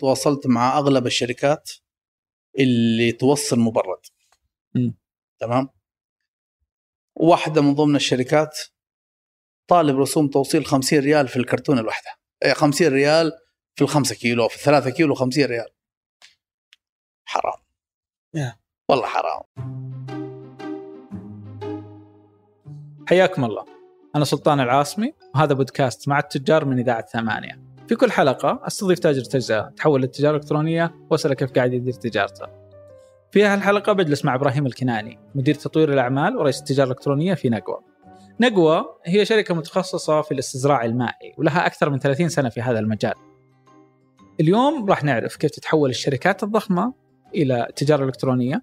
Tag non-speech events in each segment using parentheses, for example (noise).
تواصلت مع أغلب الشركات اللي توصل مبرد. م. تمام؟ واحدة من ضمن الشركات طالب رسوم توصيل 50 ريال في الكرتونة الواحدة. إيه، 50 ريال في الخمسة كيلو في الثلاثة كيلو 50 ريال. حرام. يا. والله حرام. حياكم الله. أنا سلطان العاصمي وهذا بودكاست مع التجار من إذاعة ثمانية. في كل حلقة أستضيف تاجر تجزئة تحول للتجارة الإلكترونية وأسأله كيف قاعد يدير تجارته. في هالحلقة بجلس مع إبراهيم الكناني مدير تطوير الأعمال ورئيس التجارة الإلكترونية في نقوى. نقوى هي شركة متخصصة في الاستزراع المائي ولها أكثر من 30 سنة في هذا المجال. اليوم راح نعرف كيف تتحول الشركات الضخمة إلى التجارة الإلكترونية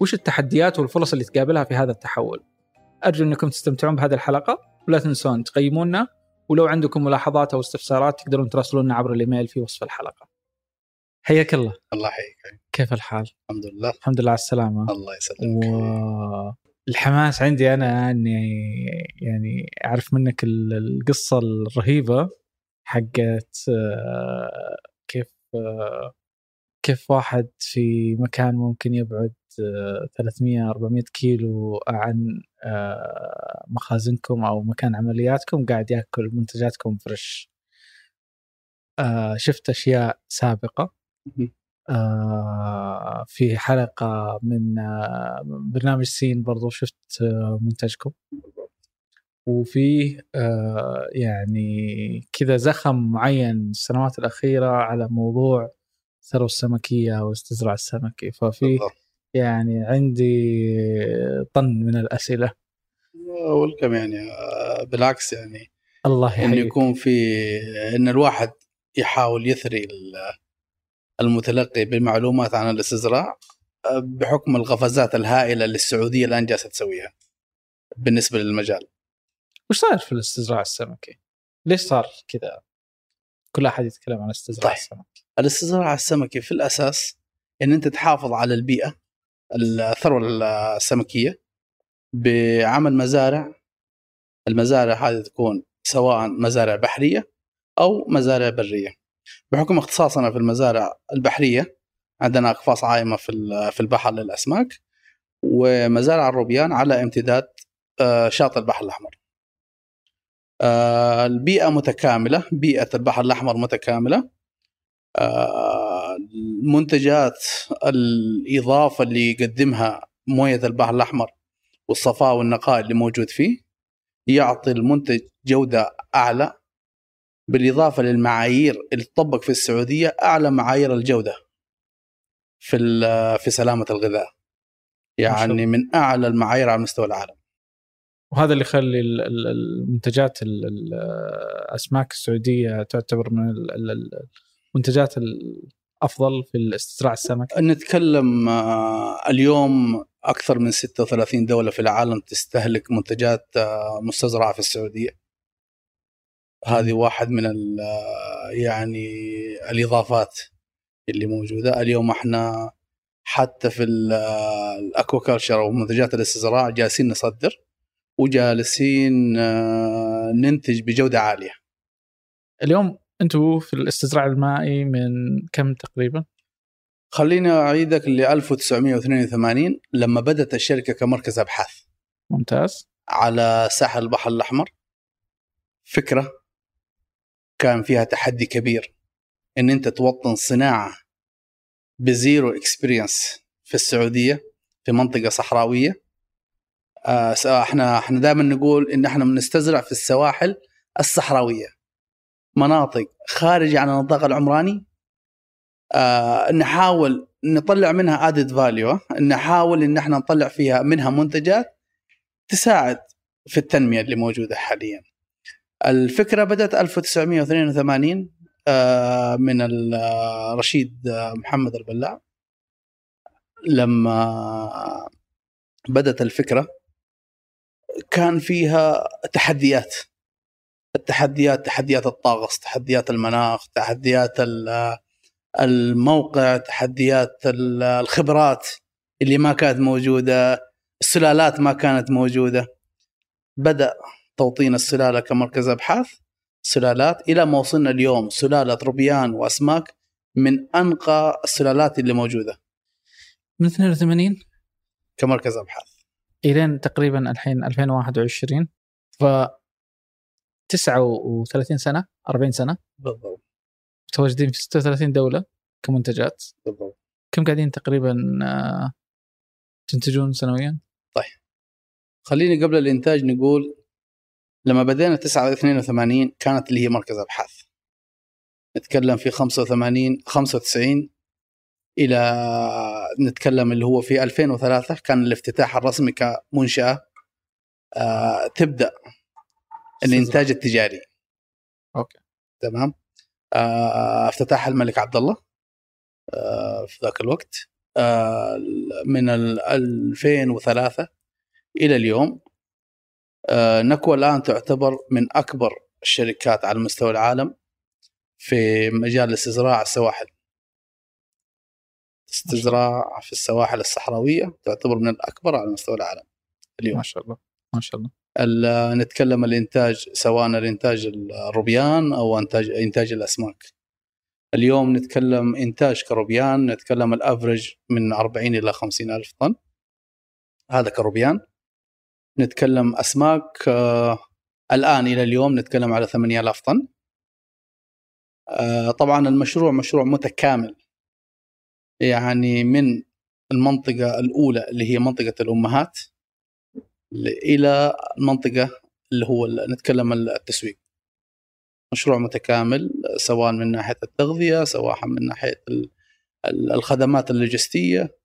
وش التحديات والفرص اللي تقابلها في هذا التحول. أرجو أنكم تستمتعون بهذه الحلقة ولا تنسون تقيمونا ولو عندكم ملاحظات أو استفسارات تقدرون تراسلونا عبر الإيميل في وصف الحلقة. حياك الله. الله يحييك. كيف الحال؟ الحمد لله. الحمد لله على السلامة. الله يسلمك والحماس عندي أنا أني يعني أعرف منك ال- القصة الرهيبة حقت آه، كيف آه، كيف واحد في مكان ممكن يبعد آه، 300 400 كيلو عن آه، مخازنكم أو مكان عملياتكم قاعد يأكل منتجاتكم فريش آه، شفت أشياء سابقة. آه، في حلقة من آه، برنامج سين برضو شفت آه، منتجكم. وفيه آه، يعني كذا زخم معين السنوات الأخيرة على موضوع الثروه السمكية والاستزراع السمكي ففي. يعني عندي طن من الأسئلة ولكم يعني آه، بالعكس يعني الله إنه يحييك يكون في إن الواحد يحاول يثري ال- المتلقي بالمعلومات عن الاستزراع آه، بحكم القفزات الهائلة اللي السعودية الآن جالسة تسويها بالنسبة للمجال وش صاير في الاستزراع السمكي؟ ليش صار كذا؟ كل أحد يتكلم عن الاستزراع طيب. السمكي الاستزراع السمكي في الأساس إن أنت تحافظ على البيئة الثروة السمكية بعمل مزارع. المزارع هذه تكون سواء مزارع بحرية أو مزارع برية. بحكم اختصاصنا في المزارع البحرية عندنا أقفاص عائمه في في البحر للأسماك ومزارع الروبيان على امتداد آه، شاطئ البحر الأحمر. آه، البيئة متكاملة بيئة البحر الأحمر متكاملة. آه، المنتجات الإضافة اللي يقدمها موية البحر الأحمر والصفاء والنقاء اللي موجود فيه يعطي المنتج جودة أعلى بالإضافة للمعايير اللي تطبق في السعودية أعلى معايير الجودة في في سلامة الغذاء يعني. من أعلى المعايير على مستوى العالم وهذا اللي يخلي ال- ال- المنتجات ال- ال- الاسماك السعودية تعتبر من المنتجات الافضل في الاستزراع السمكي نتكلم آه، اليوم أكثر من 36 دولة في العالم تستهلك منتجات آه، مستزرعة في السعودية. هذه واحد من ال- آه، يعني الإضافات اللي موجودة. اليوم إحنا حتى في ال- الاكواكلتشر أو منتجات الاستزراع جالسين نصدر وجالسين ننتج بجودة عالية. اليوم أنتم في الاستزراع المائي من كم تقريبا؟ خليني أعيدك ل 1982 لما بدأت الشركة كمركز أبحاث. ممتاز. على ساحل البحر الأحمر. فكرة كان فيها تحدي كبير إن أنت توطن صناعة ب zero experience في السعودية في منطقة صحراوية. آه، س- إحنا إحنا دائما نقول إن إحنا بنستزرع في السواحل الصحراوية. مناطق خارجة عن النطاق العمراني آه، نحاول نطلع منها ادد فاليو نحاول إن إحنا نطلع فيها منها منتجات تساعد في التنمية اللي موجودة حاليا. الفكرة بدأت 1982 آه، من ال- آه، آه، محمد البلاع لما بدأت الفكرة كان فيها تحديات التحديات تحديات الطقس تحديات المناخ تحديات ال- الموقع تحديات ال- الخبرات اللي ما كانت موجودة السلالات ما كانت موجودة. بدأ توطين السلالة كمركز أبحاث سلالات إلى ما وصلنا اليوم سلالة روبيان وأسماك من أنقى السلالات اللي موجودة. من 82 كمركز أبحاث. إلين تقريبا الحين 2021 ف 39 سنة 40 سنة. بالضبط. متواجدين في 36 دولة كمنتجات. بالضبط. كم قاعدين تقريبا آه، تنتجون سنويا؟ خليني قبل الإنتاج نقول لما بدينا 9 82 كانت اللي هي مركز أبحاث. نتكلم في 85 95 إلى نتكلم اللي هو في 2003 كان الافتتاح الرسمي كمنشأة. آه تبدأ الإنتاج التجاري. أوكي. تمام؟ آه افتتاح الملك عبد الله آه في ذاك الوقت. آه من ال 2003 إلى اليوم. آه نكوى الآن تعتبر من أكبر الشركات على مستوى العالم في مجال استزراع السواحل. استزراع في السواحل الصحراوية تعتبر من الأكبر على مستوى العالم اليوم. ما شاء الله ما شاء الله. ال- نتكلم الإنتاج سواء الإنتاج الروبيان أو انتاج إنتاج الأسماك. اليوم نتكلم إنتاج كروبيان نتكلم الافرج من 40 إلى 50 ألف طن. هذا كروبيان. نتكلم أسماك آه الآن إلى اليوم نتكلم على 8000 طن. آه طبعا المشروع مشروع متكامل. يعني من المنطقة الأولى اللي هي منطقة الأمهات. إلى المنطقة اللي هو نتكلم التسويق. مشروع متكامل سواء من ناحية التغذية سواء من ناحية ال- ال- الخدمات اللوجستية.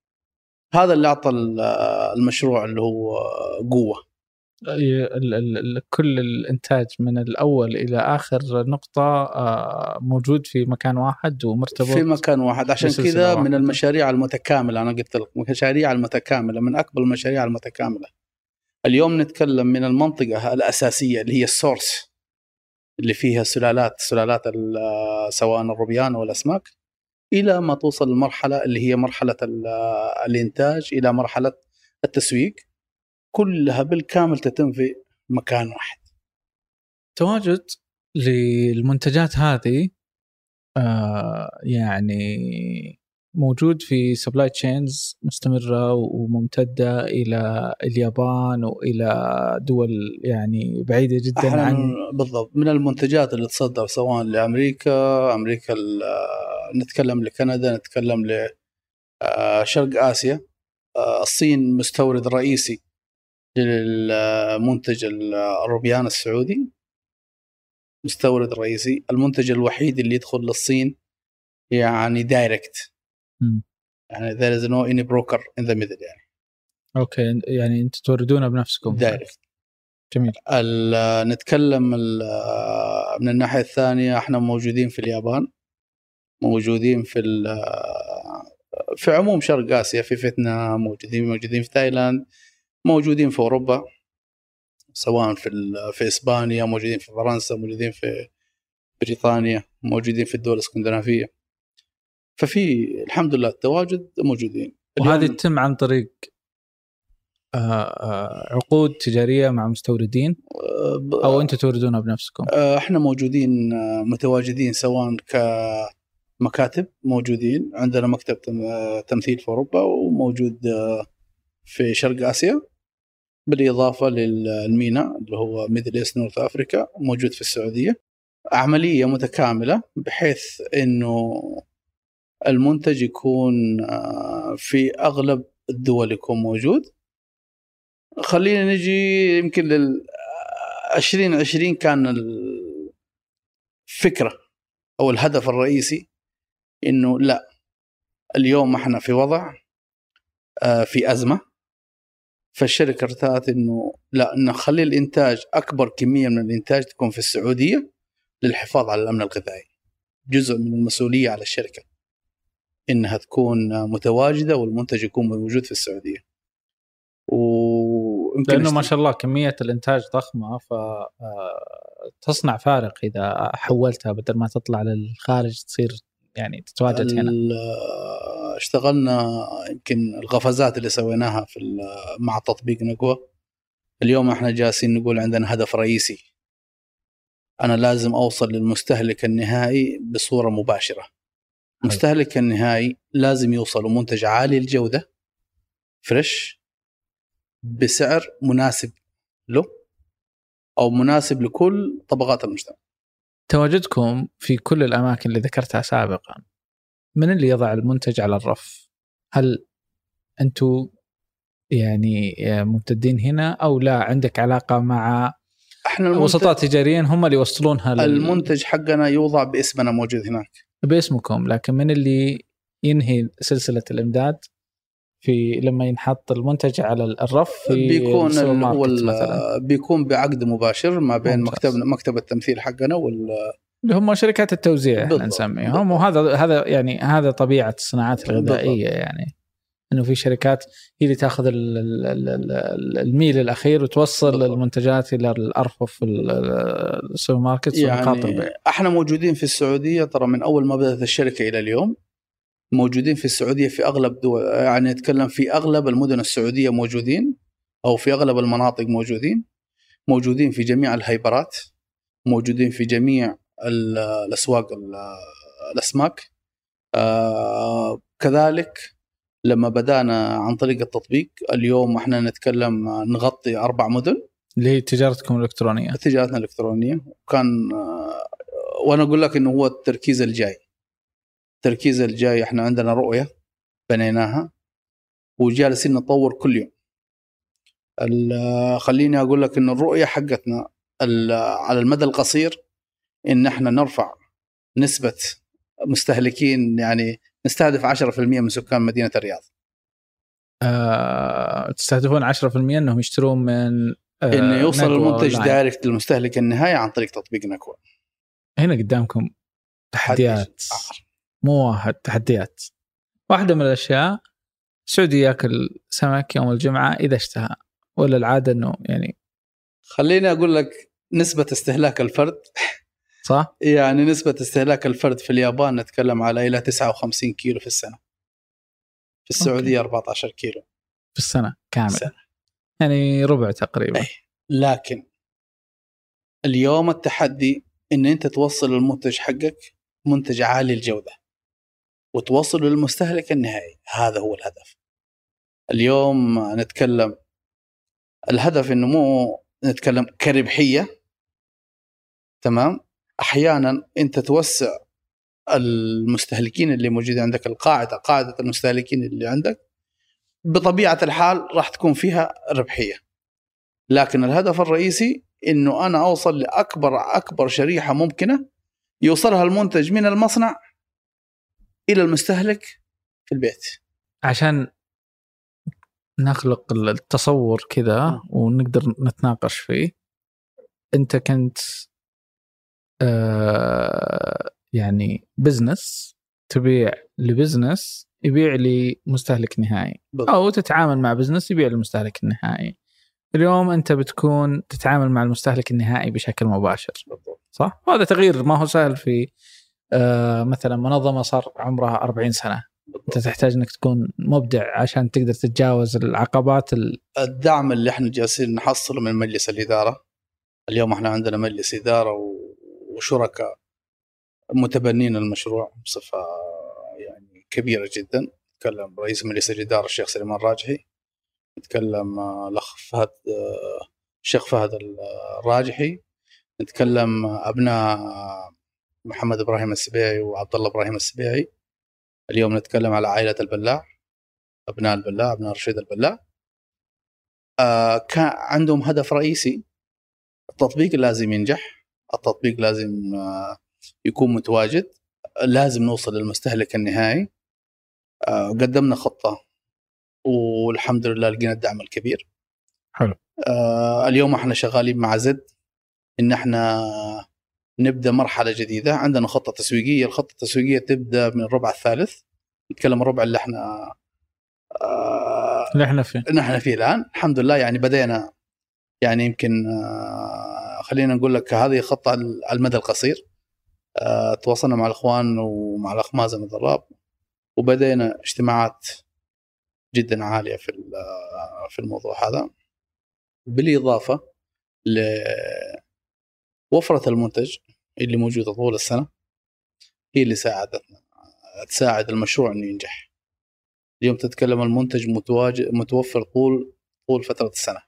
هذا اللي أعطى ال- المشروع اللي هو قوة. كل الإنتاج من الأول إلى آخر نقطة آه، موجود في مكان واحد ومرتبط في مكان واحد. عشان كذا. من المشاريع المتكاملة أنا قلت لك المشاريع المتكاملة من أكبر المشاريع المتكاملة. اليوم نتكلم من المنطقة الأساسية اللي هي السورس اللي فيها سلالات سلالات ال- سواء الروبيان أو الأسماك إلى ما توصل للمرحله اللي هي مرحلة ال- الإنتاج إلى مرحلة التسويق كلها بالكامل تتم في مكان واحد. تواجد للمنتجات هذه آه، يعني موجود في supply chains مستمرة وممتدة إلى اليابان وإلى دول يعني بعيدة جدا عن بالضبط. من المنتجات اللي تصدر سواء لأمريكا أمريكا ال- نتكلم لكندا نتكلم لشرق آسيا. آه، الصين مستورد رئيسي للمنتج الروبيان السعودي. مستورد رئيسي. المنتج الوحيد اللي يدخل للصين يعني direct يعني there is no any broker in the middle يعني. okay يعني أنتم توردونه بنفسكم. direct. جميل. نتكلم من الناحية الثانية إحنا موجودين في اليابان. موجودين في في عموم شرق آسيا في فيتنام موجودين موجودين في تايلاند موجودين في أوروبا. سواء في في إسبانيا موجودين في فرنسا موجودين في بريطانيا موجودين في الدول الإسكندنافية. ففي الحمد لله التواجد موجودين. وهذه تتم عن طريق آه، آه، عقود تجارية مع مستوردين؟ أو أنتم توردونها بنفسكم؟ آه، إحنا موجودين متواجدين سواء كمكاتب موجودين. عندنا مكتب تم- تمثيل في أوروبا وموجود في شرق آسيا. بالإضافة للمينا اللي هو Middle East North Africa موجود في السعودية. عملية متكاملة بحيث إنه المنتج يكون آه، في أغلب الدول يكون موجود. خلينا نجي يمكن لل 2020 كان الفكرة أو الهدف الرئيسي إنه لا اليوم إحنا في وضع آه، في أزمة. فالشركة ارتأت إنه لا نخلي الإنتاج أكبر كمية من الإنتاج تكون في السعودية للحفاظ على الأمن الغذائي. جزء من المسؤولية على الشركة. إنها تكون متواجدة والمنتج يكون موجود في السعودية. ويمكن لأنه ما شاء الله كمية الإنتاج ضخمة ف آه، فارق إذا حولتها بدل ما تطلع للخارج تصير يعني تتواجد هنا. ال- اشتغلنا يمكن القفزات اللي سويناها في مع تطبيق نقوى. اليوم إحنا جالسين نقول عندنا هدف رئيسي. أنا لازم أوصل للمستهلك النهائي بصورة مباشرة. مستهلك النهائي لازم يوصل منتج عالي الجوده فريش بسعر مناسب له أو مناسب لكل طبقات المجتمع. تواجدكم في كل الأماكن اللي ذكرتها سابقا. من اللي يضع المنتج على الرف؟ هل أنتم يعني ممتدين هنا أو لا؟ عندك علاقة مع إحنا وسطاء تجاريين هم اللي يوصلونها لل- المنتج حقنا يوضع باسمنا موجود هناك. باسمكم لكن من اللي ينهي سلسلة الإمداد في لما ينحط المنتج على الرف في بيكون هو بيكون بعقد مباشر ما بين ممتاز. مكتب مكتب التمثيل حقنا وال اللي هم شركات التوزيع إحنا بالضبط. نسميهم بالضبط. وهذا هذا يعني هذا طبيعة الصناعات الغذائية يعني إنه في شركات هي اللي تاخذ ال- ال- ال- ال- الميل الأخير وتوصل. المنتجات إلى الارفف ال- ال- السوبر ماركت ونقاط البيع يعني إحنا موجودين في السعودية ترى من أول ما بدأت الشركة إلى اليوم موجودين في السعودية في أغلب دول يعني نتكلم في أغلب المدن السعودية موجودين أو في أغلب المناطق موجودين موجودين في جميع الهيبرات موجودين في جميع ال- الأسواق ال- الأسماك آه كذلك لما بدأنا عن طريق التطبيق اليوم إحنا نتكلم نغطي أربع مدن. اللي هي تجارتكم الإلكترونية. تجارتنا الإلكترونية. وكان وأنا أقول لك إنه هو التركيز الجاي. التركيز الجاي إحنا عندنا رؤية بنيناها وجالسين نطور كل يوم. خليني أقول لك ان الرؤية حقتنا على المدى القصير إن إحنا نرفع نسبة مستهلكين يعني نستهدف 10% من سكان مدينة الرياض. آه تستهدفون 10% إنهم يشترون من آه إنه يوصل المنتج. دايركت للمستهلك النهائي عن طريق تطبيق نكوى هنا قدامكم تحديات. مو واحد تحديات. واحدة من الأشياء سعودي ياكل سمك يوم الجمعة إذا اشتهى ولا العادة إنه يعني خليني أقول لك نسبة استهلاك الفرد صح؟ يعني نسبة استهلاك الفرد في اليابان نتكلم على إلى 59 كيلو في السنة. في السعودية 14 كيلو. في السنة كامل. سنة. يعني ربع تقريبا. أي. لكن اليوم التحدي إن أنت توصل المنتج حقك منتج عالي الجودة. وتوصله للمستهلك النهائي. هذا هو الهدف. اليوم نتكلم الهدف إنه مو نتكلم كربحية. تمام؟ أحيانا أنت توسع المستهلكين اللي موجودين عندك القاعدة قاعدة المستهلكين اللي عندك بطبيعة الحال راح تكون فيها ربحية. لكن الهدف الرئيسي إنه أنا أوصل لأكبر أكبر شريحة ممكنة يوصلها المنتج من المصنع إلى المستهلك في البيت. عشان نخلق التصور كذا ونقدر نتناقش فيه أنت كنت يعني business تبيع ل business يبيع لمستهلك نهائي. بالضبط. أو تتعامل مع business يبيع للمستهلك النهائي اليوم أنت بتكون تتعامل مع المستهلك النهائي بشكل مباشر. بالضبط. صح؟ وهذا تغيير ما هو سهل في آه مثلا منظمة صار عمرها 40 سنة. أنت تحتاج إنك تكون مبدع عشان تقدر تتجاوز العقبات ال... الدعم اللي إحنا جالسين نحصله من مجلس الإدارة. اليوم إحنا عندنا مجلس إدارة و- وشركاء متبنين المشروع بصفة يعني كبيرة جدا. نتكلم رئيس مجلس الإدارة الشيخ سليمان راجحي نتكلم آه، الأخ فهد آه، الشيخ فهد الراجحي. نتكلم آه، أبناء محمد إبراهيم السبيعي وعبد الله إبراهيم السبيعي. اليوم نتكلم على عائلة البلاع أبناء البلاع أبناء رشيد البلاع كان عندهم هدف رئيسي التطبيق لازم ينجح. التطبيق لازم آه يكون متواجد. لازم نوصل للمستهلك النهائي. آه قدمنا خطة والحمد لله لقينا الدعم الكبير. حلو. آه اليوم إحنا شغالين مع زد إن إحنا نبدأ مرحلة جديدة. عندنا خطة تسويقية. الخطة التسويقية تبدأ من الربع الثالث. نتكلم الربع اللي إحنا اللي إحنا فيه. نحن فيه الآن. الحمد لله يعني بدينا يعني يمكن خلينا نقول لك هذه خطة على المدى القصير. آه، تواصلنا مع الإخوان ومع الأخ مازن الضراب وبدينا اجتماعات جدا عالية في آه، في الموضوع هذا. بالإضافة لوفره المنتج اللي موجودة طول السنة هي اللي ساعدتنا تساعد المشروع إنه ينجح. اليوم تتكلم المنتج متواجد متوفر طول طول فترة السنة.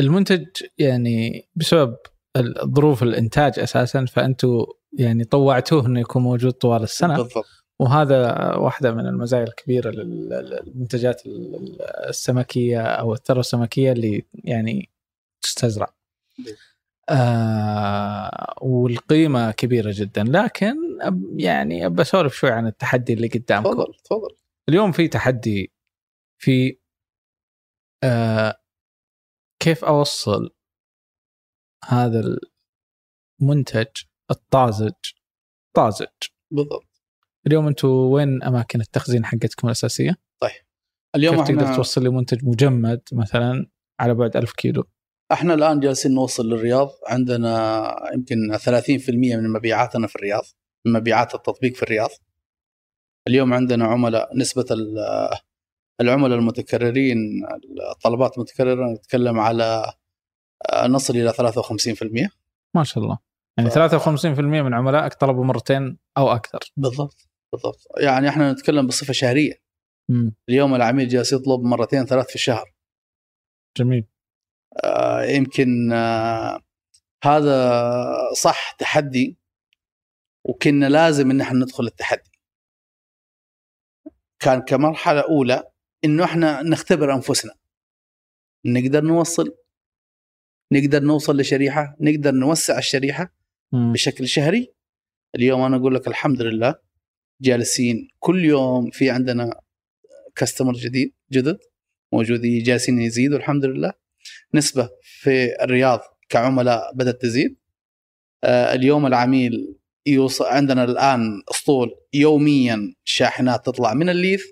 المنتج يعني بسبب ظروف الإنتاج أساسا فانتم يعني طوعتوه إنه يكون موجود طوال السنة. بالضبط. وهذا واحدة من المزايا الكبيرة لل- للمنتجات ال- السمكية أو الثروة السمكية اللي يعني تستزرع. بي. آه والقيمة كبيرة جدا. لكن يعني أبى أسولف شوي عن التحدي اللي قدامكم. تفضل تفضل. اليوم في تحدي في آه كيف أوصل هذا المنتج الطازج. طازج. بالضبط. اليوم أنتم وين أماكن التخزين حقتكم الأساسية؟ اليوم كيف تقدر توصل لي منتج مجمد مثلا على بعد 1000 كيلو؟ إحنا الآن جالسين نوصل للرياض. عندنا يمكن 30% من مبيعاتنا في الرياض من مبيعات التطبيق في الرياض. اليوم عندنا عملاء نسبة ال- العملاء المتكررين الطلبات المتكررة نتكلم على نصل إلى 53% ما شاء الله. يعني ف- 53% من عملائك طلبوا مرتين أو أكثر. بالضبط بالضبط. يعني إحنا نتكلم بصفة شهرية. مم. اليوم العميل جالس يطلب مرتين ثلاث في الشهر. جميل. آه، يمكن آه، هذا صح تحدي وكنا لازم إن إحنا ندخل التحدي. كان كمرحلة أولى إنه إحنا نختبر أنفسنا. نقدر نوصل نقدر نوصل لشريحة نقدر نوسع الشريحة مم. بشكل شهري اليوم أنا أقول لك الحمد لله جالسين كل يوم في عندنا كاستمر جديد جدد موجودين جالسين يزيدوا الحمد لله نسبة في الرياض كعملاء بدأت تزيد آه، اليوم العميل يوصل عندنا الآن أسطول يوميا شاحنات تطلع من الليث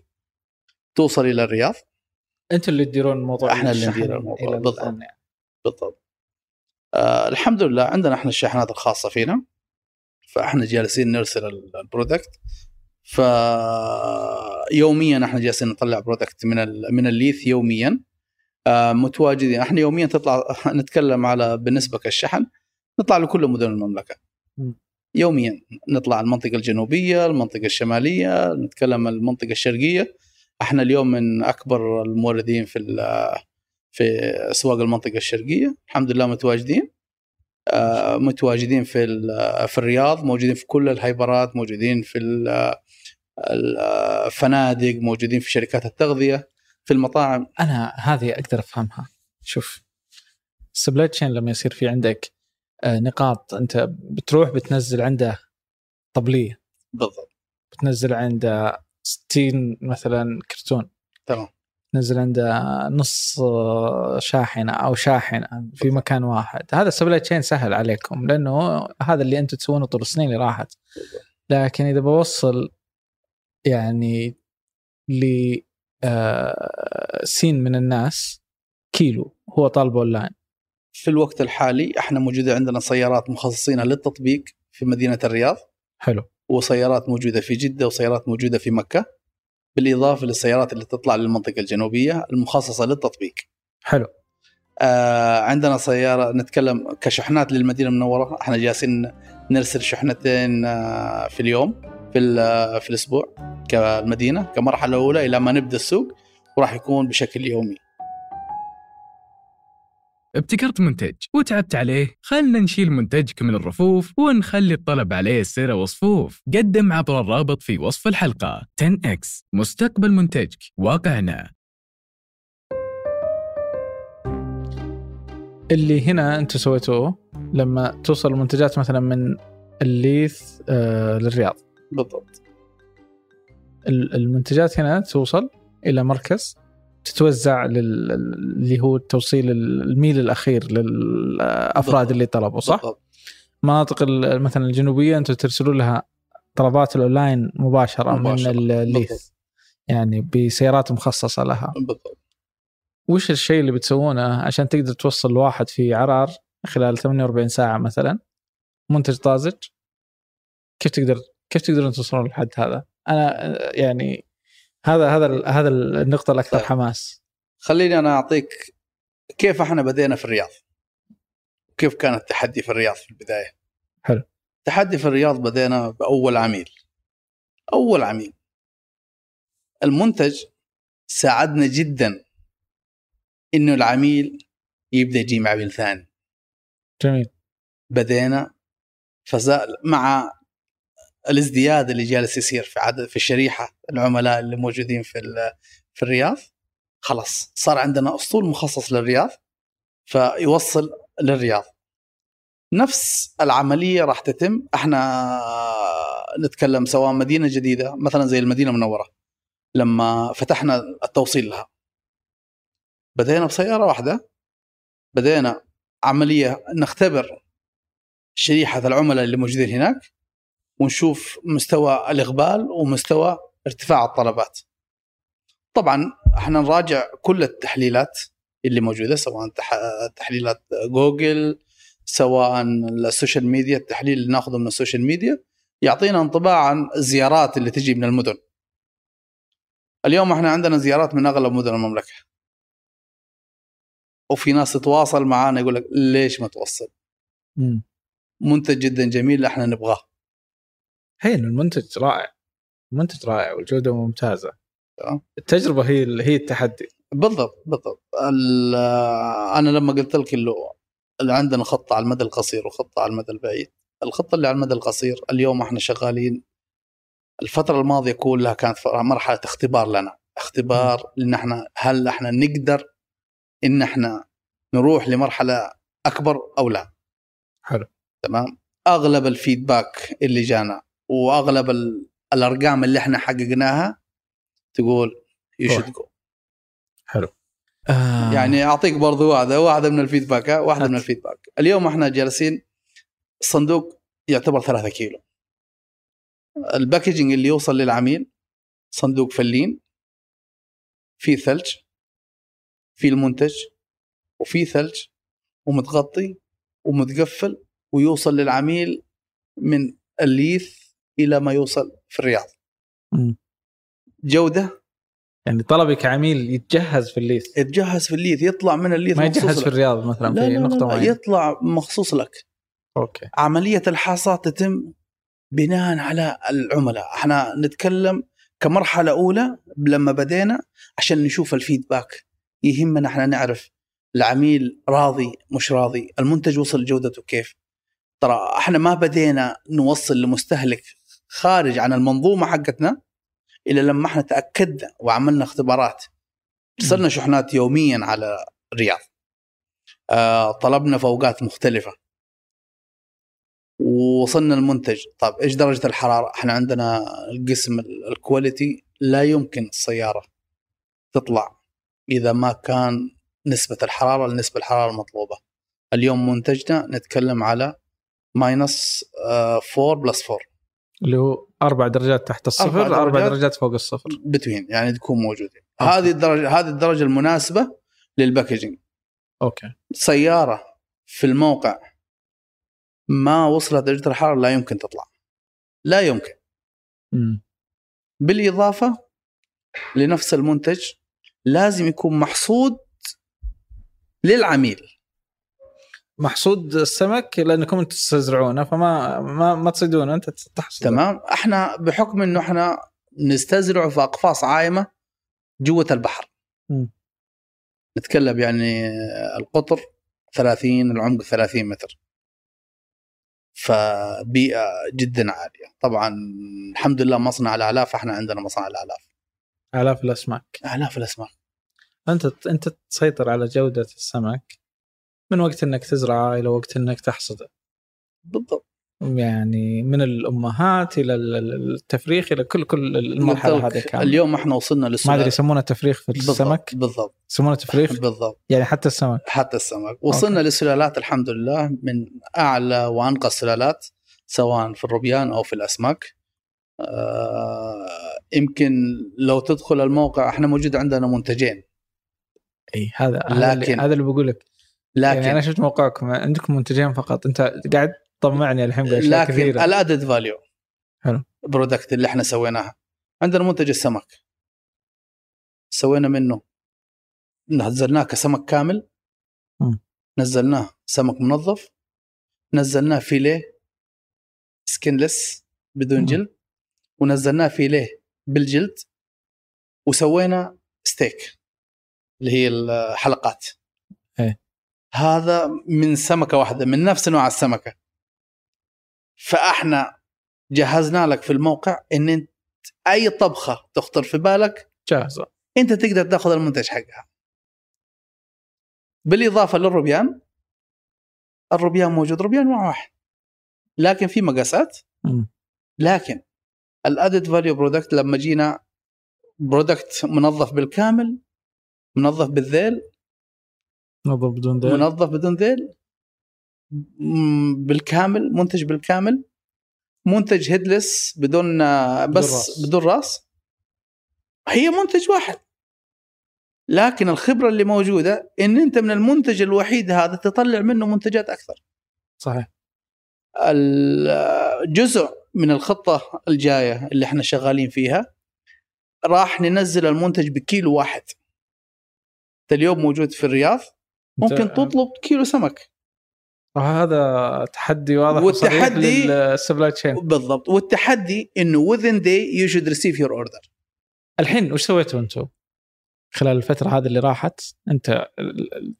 توصل إلى الرياض أنتم اللي تديرون موضوع إحنا اللي ندير الموضوع، بالضبط. يعني. بالضبط آه الحمد لله عندنا إحنا الشاحنات الخاصة فينا. فإحنا جالسين نرسل ال- ال product. ف يوميا إحنا جالسين نطلع product من ال- من الليث يوميا. آه متواجدين. إحنا يوميا تطلع (laughs) نتكلم على بالنسبة كالشحن نطلع لكل مدن المملكة. يوميا نطلع المنطقة الجنوبية المنطقة الشمالية نتكلم المنطقة الشرقية. إحنا اليوم من أكبر الموردين في في أسواق المنطقة الشرقية. الحمد لله متواجدين. آه، متواجدين في في الرياض موجودين في كل ال hyper ات موجودين في ال- الفنادق موجودين في شركات التغذية في المطاعم. أنا هذه أقدر أفهمها. شوف ال supply chain لما يصير في عندك آه، نقاط أنت بتروح بتنزل عنده طبلية. بالضبط. بتنزل عنده 60 مثلا كرتون. تمام. تنزل عنده نص آه، شاحنة أو شاحنة في مكان واحد. هذا ال supply chain سهل عليكم لأنه هذا اللي أنتم تسوونه طول السنين اللي راحت. لكن إذا بوصل يعني ل آه، سين من الناس كيلو هو طالبه اونلاين في الوقت الحالي إحنا موجودة عندنا سيارات مخصصين للتطبيق في مدينة الرياض. حلو. وسيارات موجودة في جدة وسيارات موجودة في مكة. بالإضافة للسيارات اللي تطلع للمنطقة الجنوبية المخصصة للتطبيق. حلو. آه عندنا سيارة نتكلم كشحنات للمدينة المنورة. إحنا جالسين نرسل شحنتين آه في اليوم في في الأسبوع كالمدينة كمرحلة اولى إلى ما نبدأ السوق وراح يكون بشكل يومي. ابتكرت منتج وتعبت عليه خلنا نشيل منتجك من الرفوف ونخلي الطلب عليه يصير وصفوف. قدم عبر الرابط في وصف الحلقة. 10x مستقبل منتجك. واقعنا. اللي هنا أنتم سويتوه لما توصل المنتجات مثلا من الليث آه للرياض. بالضبط. ال- المنتجات هنا توصل إلى مركز تتوزع لل... اللي هو توصيل الميل الأخير للأفراد. اللي طلبوا صح؟ بالضبط. مناطق مثلا الجنوبية أنتم ترسلون لها طلبات الأونلاين مباشرة, مباشرة. من الليث بالضبط. يعني بسيارات مخصصة لها بالضبط وش الشيء اللي بتسوونه عشان تقدر توصل لواحد في عرار خلال 48 ساعة مثلا منتج طازج كيف تقدر كيف تقدرون توصلون للحد هذا؟ أنا يعني هذا هذا ال- هذا النقطة الأكثر طيب. حماس. خليني أنا أعطيك كيف إحنا بدينا في الرياض؟ كيف كان التحدي في الرياض في البداية؟ حلو. التحدي في الرياض بدينا بأول عميل. أول عميل. المنتج ساعدنا جدا إنه العميل يبدأ يجي مع عميل ثاني. جميل. بدينا فزال مع الازدياد اللي جالس يصير في عدد في الشريحة العملاء اللي موجودين في في الرياض. خلاص صار عندنا أسطول مخصص للرياض فيوصل للرياض. نفس العملية راح تتم. إحنا نتكلم سواء مدينة جديدة مثلا زي المدينة المنورة لما فتحنا التوصيل لها. بدينا بسيارة واحدة بدينا عملية نختبر شريحة العملاء اللي موجودين هناك. ونشوف مستوى الإقبال ومستوى ارتفاع الطلبات. طبعا إحنا نراجع كل التحليلات اللي موجودة سواء تح- تحليلات جوجل سواء ال social media التحليل اللي ناخذه من ال social media يعطينا انطباع عن الزيارات اللي تجي من المدن. اليوم إحنا عندنا زيارات من أغلب مدن المملكة. وفي ناس تتواصل معانا يقول لك ليش ما توصل؟ منتج جدا جميل إحنا نبغاه. هين المنتج رائع. المنتج رائع والجودة ممتازة. تمام. التجربة هي هي التحدي. بالضبط بالضبط. ال- أنا لما قلت لك انه اللي عندنا خطة على المدى القصير وخطة على المدى البعيد. الخطة اللي على المدى القصير اليوم إحنا شغالين الفترة الماضية كلها كانت مرحلة اختبار لنا. اختبار إن إحنا هل إحنا نقدر إن إحنا نروح لمرحلة أكبر أو لا؟ حلو. تمام. أغلب ال feedback اللي جانا وأغلب ال- الأرقام اللي إحنا حققناها تقول you. should go آه. يعني أعطيك برضو واحدة واحدة من ال feedback ها، واحدة من. ال feedback اليوم إحنا جالسين الصندوق يعتبر ثلاثة كيلو ال packaging اللي يوصل للعميل صندوق فلين في ثلج في المنتج وفي ثلج ومتغطي ومتقفل ويوصل للعميل من الليث إلى ما يوصل في الرياض. جودة؟ يعني طلبي كعميل يتجهز في الليث. يتجهز في الليث يطلع من الليث ما لك. في الرياض مثلا لا في لا نقطة لا لا معينة. يطلع مخصوص لك. أوكي. عملية الحصاد تتم بناء على العملاء. إحنا نتكلم كمرحلة أولى لما بدينا عشان نشوف الفيدباك. يهمنا إحنا نعرف العميل راضي مش راضي المنتج وصل جودته كيف. ترى إحنا ما بدينا نوصل لمستهلك خارج عن المنظومة حقتنا الا لما إحنا تأكدنا وعملنا اختبارات. ارسلنا شحنات يوميا على الرياض آه طلبنا فوقات مختلفة. ووصلنا المنتج. طيب إيش درجة الحرارة؟ إحنا عندنا القسم ال- ال quality لا يمكن السيارة تطلع إذا ما كان نسبة الحرارة لنسبة الحرارة المطلوبة. اليوم منتجنا نتكلم على minus 4 plus 4 اللي هو أربع درجات تحت الصفر أربع درجات. درجات فوق الصفر between يعني تكون okay. هذه الدرجة هذه الدرجة المناسبة لل packaging okay سيارة في الموقع ما وصلت درجه الحرارة لا يمكن تطلع لا يمكن مم. بالإضافة لنفس المنتج لازم يكون محصود للعميل محصود السمك لأنكم أنتم تستزرعونه فما ما ما تصيدونه أنت تحصد. تمام. إحنا بحكم إنه إحنا نستزرعه في أقفاص عايمة جوة البحر. مم. نتكلم يعني القطر 30 العمق 30 متر. فبيئة جدا عالية. طبعا الحمد لله مصنع الاعلاف إحنا عندنا مصنع الاعلاف آلاف الأسماك. اعلاف الأسماك. أنت أنت تسيطر على جودة السمك. من وقت إنك تزرعه إلى وقت إنك تحصده بالضبط. يعني من الأمهات إلى ال- ال- التفريخ إلى كل كل المرحلة هذه كامله اليوم إحنا وصلنا ما للسؤال أدري يسمونه تفريخ في السمك؟ بالضبط. يسمونه تفريخ؟ بالضبط. يعني حتى السمك. حتى السمك. وصلنا للسلالات الحمد لله من أعلى وأنقى السلالات سواء في الروبيان أو في الأسماك. آه، يمكن لو تدخل الموقع إحنا موجود عندنا منتجين. إي هذا لكن- هذا اللي بقول لك يعني أنا لكن شفت موقعكم عندكم منتجين فقط. أنت قاعد تطمعني الحين بأشياء لكن كثيرة. ال added value حلو. product اللي إحنا سويناها. عندنا منتج السمك. سوينا منه. نزلناه كسمك كامل. مم. نزلناه سمك منظف. نزلناه fillet skinless بدون مم. جلد. ونزلناه fillet بالجلد. وسوينا ستيك اللي هي الحلقات. إيه. هذا من سمكة واحدة من نفس نوع السمكة. فأحنا جهزنا لك في الموقع إن أنت أي طبخة تخطر في بالك جاهزة. أنت تقدر تأخذ المنتج حقها. بالإضافة للروبيان الروبيان موجود روبيان نوع واحد. لكن في مقاسات. لكن ال added value product لما جينا product منظف بالكامل منظف بالذيل منظف بدون ذيل منظف بدون ذيل بالكامل منتج بالكامل. منتج headless بدون آه، بس راس. بدون راس. هي منتج واحد. لكن الخبرة اللي موجودة إن أنت من المنتج الوحيد هذا تطلع منه منتجات أكثر. صحيح. الجزء من الخطة الجاية اللي إحنا شغالين فيها راح ننزل المنتج بكيلو واحد. اليوم موجود في الرياض. ممكن أنت- تطلب كيلو سمك. هذا تحدي واضح والتحدي- للسبلاي تشين بالضبط. والتحدي إنه within day you should receive your order. الحين وش سويتوا أنتم؟ خلال الفترة هذه اللي راحت؟ أنت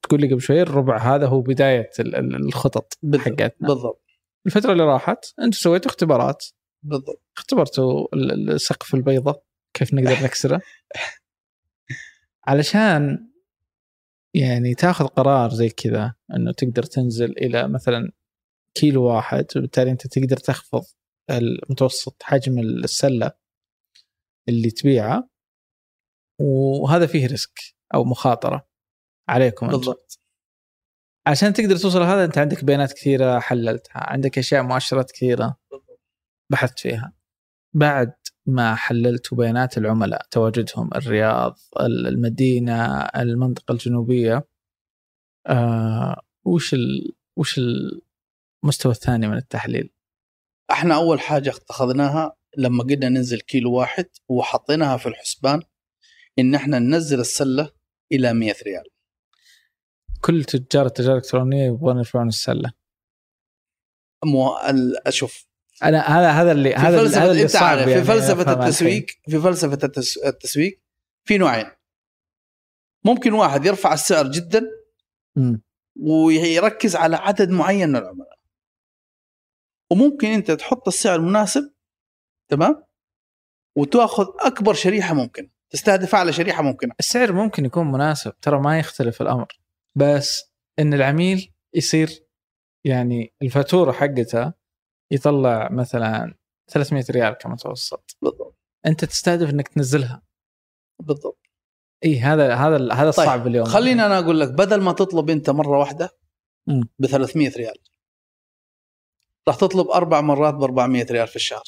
تقول لي قبل شوي الربع هذا هو بداية ال- ال- الخطط بالضبط حقتنا. بالضبط. الفترة اللي راحت أنتم سويتوا اختبارات. بالضبط. اختبرتوا ال- ال- سقف البيضة كيف نقدر (laughs) نكسره؟ علشان يعني تاخذ قرار زي كذا إنه تقدر تنزل إلى مثلا كيلو واحد وبالتالي أنت تقدر تخفض المتوسط حجم السلة اللي تبيعها. وهذا فيه ريسك أو مخاطرة عليكم بالضبط. عشان تقدر توصل لهذا أنت عندك بيانات كثيرة حللتها عندك أشياء مؤشرات كثيرة بحثت فيها. بعد ما حللت بيانات العملاء تواجدهم الرياض المدينة المنطقة الجنوبية. آه وش ال... وش المستوى الثاني من التحليل؟ إحنا أول حاجة اتخذناها لما قلنا ننزل كيلو واحد وحطيناها في الحسبان إن إحنا ننزل السلة إلى 100 ريال. كل تجار التجارة الإلكترونية يبغون يرفعون السلة. مو ال- أشوف أنا هذا هذا اللي هذا هذا اللي أنت صعب عارف في يعني فلسفة التسويق في فلسفة التس- التسويق في نوعين. ممكن واحد يرفع السعر جدا. ويركز على عدد معين من العملاء. وممكن أنت تحط السعر المناسب تمام؟ وتأخذ أكبر شريحة ممكن تستهدف أعلى شريحة ممكنه السعر ممكن يكون مناسب ترى ما يختلف الأمر بس إن العميل يصير يعني الفاتورة حقته يطلع مثلا 300 ريال كمتوسط. بالضبط. أنت تستهدف إنك تنزلها. بالضبط. إي هذا هذا هذا طيب، الصعب اليوم. خليني أنا أقول لك بدل ما تطلب أنت مرة واحدة. ب 300 ريال راح تطلب أربع مرات ب 400 ريال في الشهر.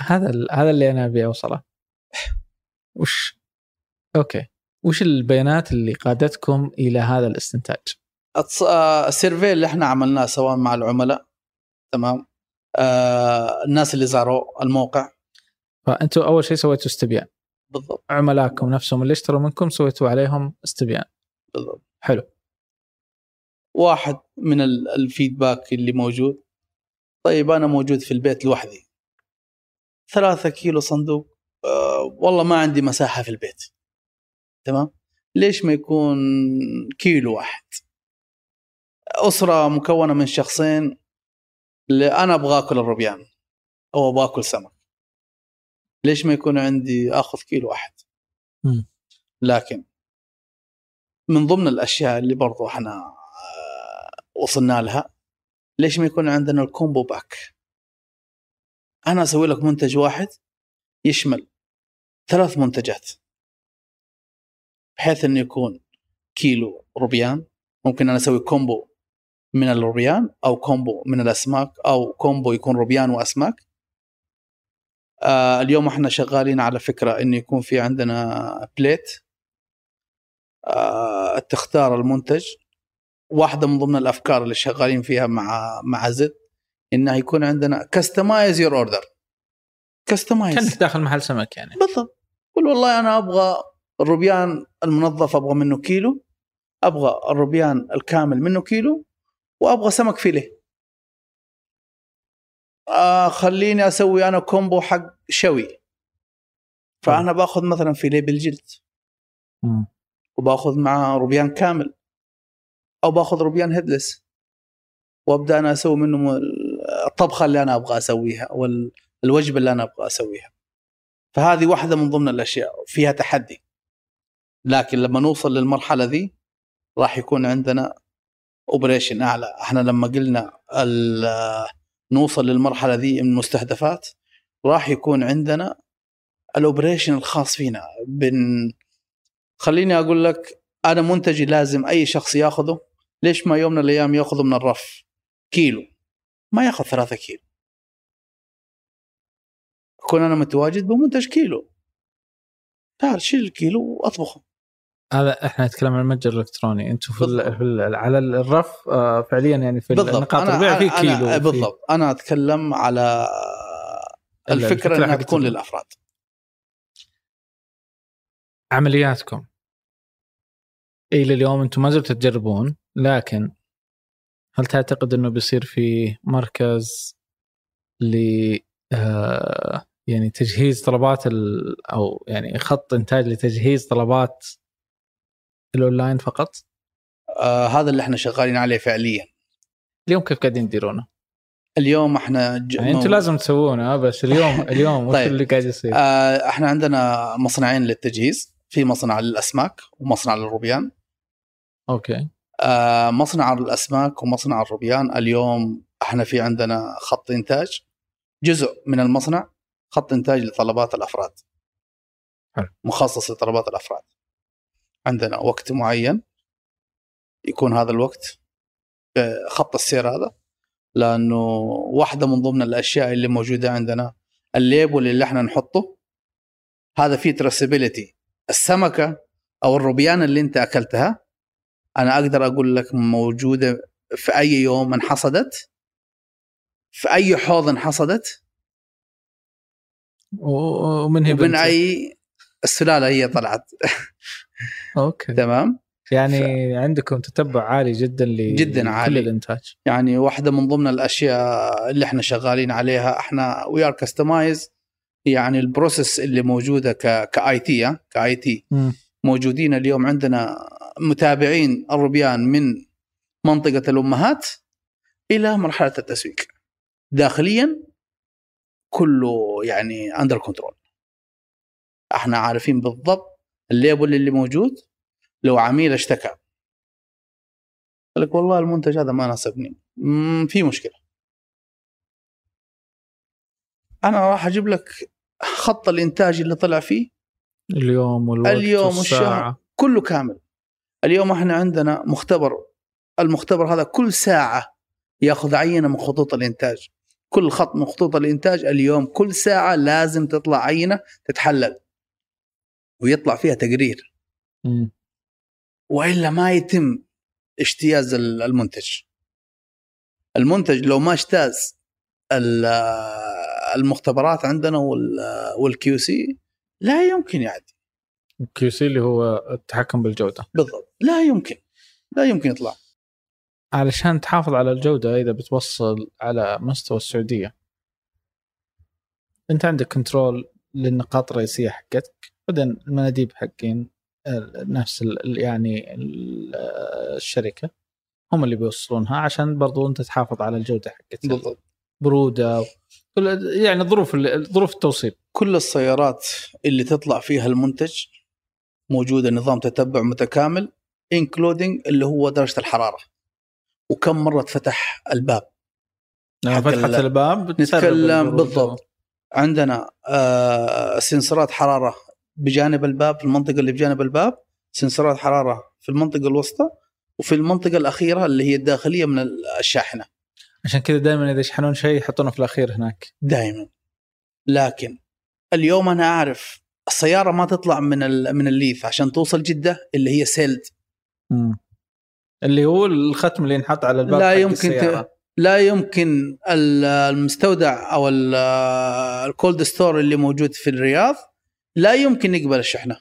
هذا ال- هذا اللي أنا أبي أوصله. وش؟ okay. وش البيانات اللي قادتكم إلى هذا الاستنتاج؟ آه، ال survey اللي إحنا عملناه سواء مع العملاء تمام. آه الناس اللي زاروا الموقع. فانتم أول شيء سويتوا استبيان. بالضبط. عملائكم نفسهم اللي اشتروا منكم سويتوا عليهم استبيان. بالضبط. حلو. واحد من ال- الفيدباك اللي موجود. طيب أنا موجود في البيت لوحدي. ثلاثة كيلو صندوق. آه والله ما عندي مساحة في البيت. تمام؟ ليش ما يكون كيلو واحد؟ أسرة مكونة من شخصين. اللي أنا أبغى أكل الروبيان أو أبغى أكل سمك. ليش ما يكون عندي أخذ كيلو واحد. لكن من ضمن الأشياء اللي برضو إحنا آه، وصلنا لها ليش ما يكون عندنا ال combo pack؟ أنا أسوي لك منتج واحد يشمل ثلاث منتجات. بحيث إنه يكون كيلو روبيان ممكن أنا أسوي combo من الروبيان أو combo من الأسماك أو combo يكون روبيان وأسماك. آه اليوم إحنا شغالين على فكرة انه يكون في عندنا plate. آه تختار المنتج. واحدة من ضمن الأفكار اللي شغالين فيها مع مع زد إنه يكون عندنا customize your order customize كأنك داخل محل سمك يعني. بالضبط. قول والله أنا أبغى الروبيان المنظف أبغى منه كيلو. أبغى الروبيان الكامل منه كيلو. وأبغى سمك fillet. آه خليني أسوي أنا combo حق شوي. فأنا بأخذ مثلا fillet بالجلد. وبأخذ معاه روبيان كامل. أو بأخذ روبيان headless. وأبدأ أنا أسوي منه الطبخة اللي أنا أبغى أسويها أو ال- الوجبة اللي أنا أبغى أسويها. فهذه واحدة من ضمن الأشياء فيها تحدي. لكن لما نوصل للمرحلة ذي راح يكون عندنا operation أعلى. إحنا لما قلنا نوصل للمرحلة ذي من المستهدفات راح يكون عندنا ال operation الخاص فينا. بن خليني أقول لك أنا منتجي لازم أي شخص ياخذه. ليش ما يوم من الأيام ياخذه من الرف؟ كيلو. ما ياخذ ثلاثة كيلو. أكون أنا متواجد بمنتج كيلو. تعال شيل الكيلو وأطبخه. هذا إحنا نتكلم عن المتجر الإلكتروني. أنتم في, ال- بالضبط. في ال- على الرف آه، فعليا يعني في بالضبط. نقاط البيع في كيلو أنا بالضبط. أنا أتكلم على ال- الفكرة إنها حقت تكون للأفراد. عملياتكم. إلى اليوم أنتم ما زلتوا تجربون لكن هل تعتقد إنه بيصير في مركز ل آه، يعني تجهيز طلبات. أو يعني خط إنتاج لتجهيز طلبات الأونلاين فقط؟ آه هذا اللي إحنا شغالين عليه فعليا اليوم كيف قاعدين تديرونه؟ اليوم إحنا ج... يعني أنتم لازم تسوونه بس اليوم (laughs) اليوم وش طيب. اللي قاعد يصير؟ آه إحنا عندنا مصنعين للتجهيز في مصنع للأسماك ومصنع للروبيان okay آه مصنع الاسماك ومصنع الروبيان اليوم إحنا في عندنا خط إنتاج جزء من المصنع خط إنتاج لطلبات الأفراد حلو. مخصص لطلبات الأفراد عندنا وقت معين يكون هذا الوقت خط السير هذا لأنه واحدة من ضمن الأشياء اللي موجودة عندنا ال label اللي إحنا نحطه هذا فيه traceability السمكة أو الروبيان اللي أنت أكلتها أنا أقدر أقول لك موجودة في أي يوم انحصدت في أي حوض انحصدت ومن هي ومن؟ أي السلالة هي طلعت (laughs) okay. تمام؟ يعني عندكم تتبع عالي جدا ل جداً عالي. الإنتاج. يعني واحدة من ضمن الأشياء اللي إحنا شغالين عليها إحنا we are customized يعني ال process اللي موجودة ك KT KT. موجودين اليوم عندنا متابعين الروبيان من منطقة الأمهات إلى مرحلة التسويق. داخليا كله يعني under control إحنا عارفين بالضبط ال label اللي موجود لو عميل اشتكى. قال لك والله المنتج هذا ما ناسبني. في مشكلة. أنا راح أجيب لك خط الإنتاج اللي طلع فيه. اليوم والوقت اليوم والساعة. والشهر. كله كامل. اليوم إحنا عندنا مختبر المختبر هذا كل ساعة يأخذ عينة من خطوط الإنتاج. كل خط من خطوط الإنتاج اليوم كل ساعة لازم تطلع عينة تتحلل. ويطلع فيها تقرير. وإلا ما يتم اجتياز ال- المنتج. المنتج لو ما اجتاز ال- المختبرات عندنا وال QC لا يمكن يعدي. QC اللي هو التحكم بالجودة. بالضبط. لا يمكن. لا يمكن يطلع. علشان تحافظ على الجودة إذا بتوصل على مستوى السعودية. أنت عندك control للنقاط الرئيسية حقتك بعدين المناديب حقين نفس ال- يعني ال- الشركة هم اللي بيوصلونها عشان برضو أنت تحافظ على الجودة حقتك. بالضبط. برودة كل- يعني ظروف ظروف التوصيل. كل السيارات اللي تطلع فيها المنتج موجودة نظام تتبع متكامل انكلودينج اللي هو درجة الحرارة. وكم مرة فتح الباب. ال- الباب نتكلم. بالضبط. عندنا آه سنسورات حرارة بجانب الباب في المنطقة اللي بجانب الباب سنسورات حرارة في المنطقة الوسطى وفي المنطقة الأخيرة اللي هي الداخلية من الشاحنة عشان كذا دائما إذا يشحنون شيء يحطونه في الأخير هناك دائما لكن اليوم أنا أعرف السيارة ما تطلع من من الليث عشان توصل جدة اللي هي سيلد مم. اللي هو الختم اللي ينحط على الباب لا يمكن. ت... لا يمكن ال- المستودع أو ال- ال cold store اللي موجود في الرياض لا يمكن يقبل الشحنة.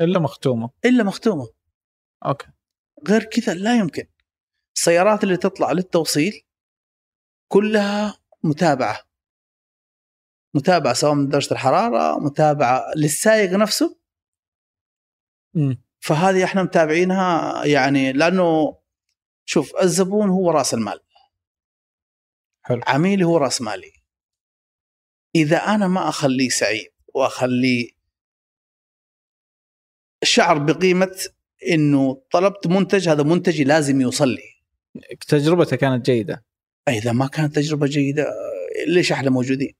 إلا مختومة. إلا مختومة. okay. غير كذا لا يمكن. السيارات اللي تطلع للتوصيل كلها متابعة. متابعة سواء من درجة الحرارة متابعة للسائق نفسه. مم. فهذه إحنا متابعينها يعني لأنه شوف الزبون هو رأس المال. حلو. عميلي هو رأس مالي. إذا أنا ما أخليه سعيد وأخليه شعر بقيمة إنه طلبت منتج هذا منتجي لازم يوصل لي. تجربته كانت جيدة. إذا ما كانت تجربة جيدة ليش إحنا موجودين؟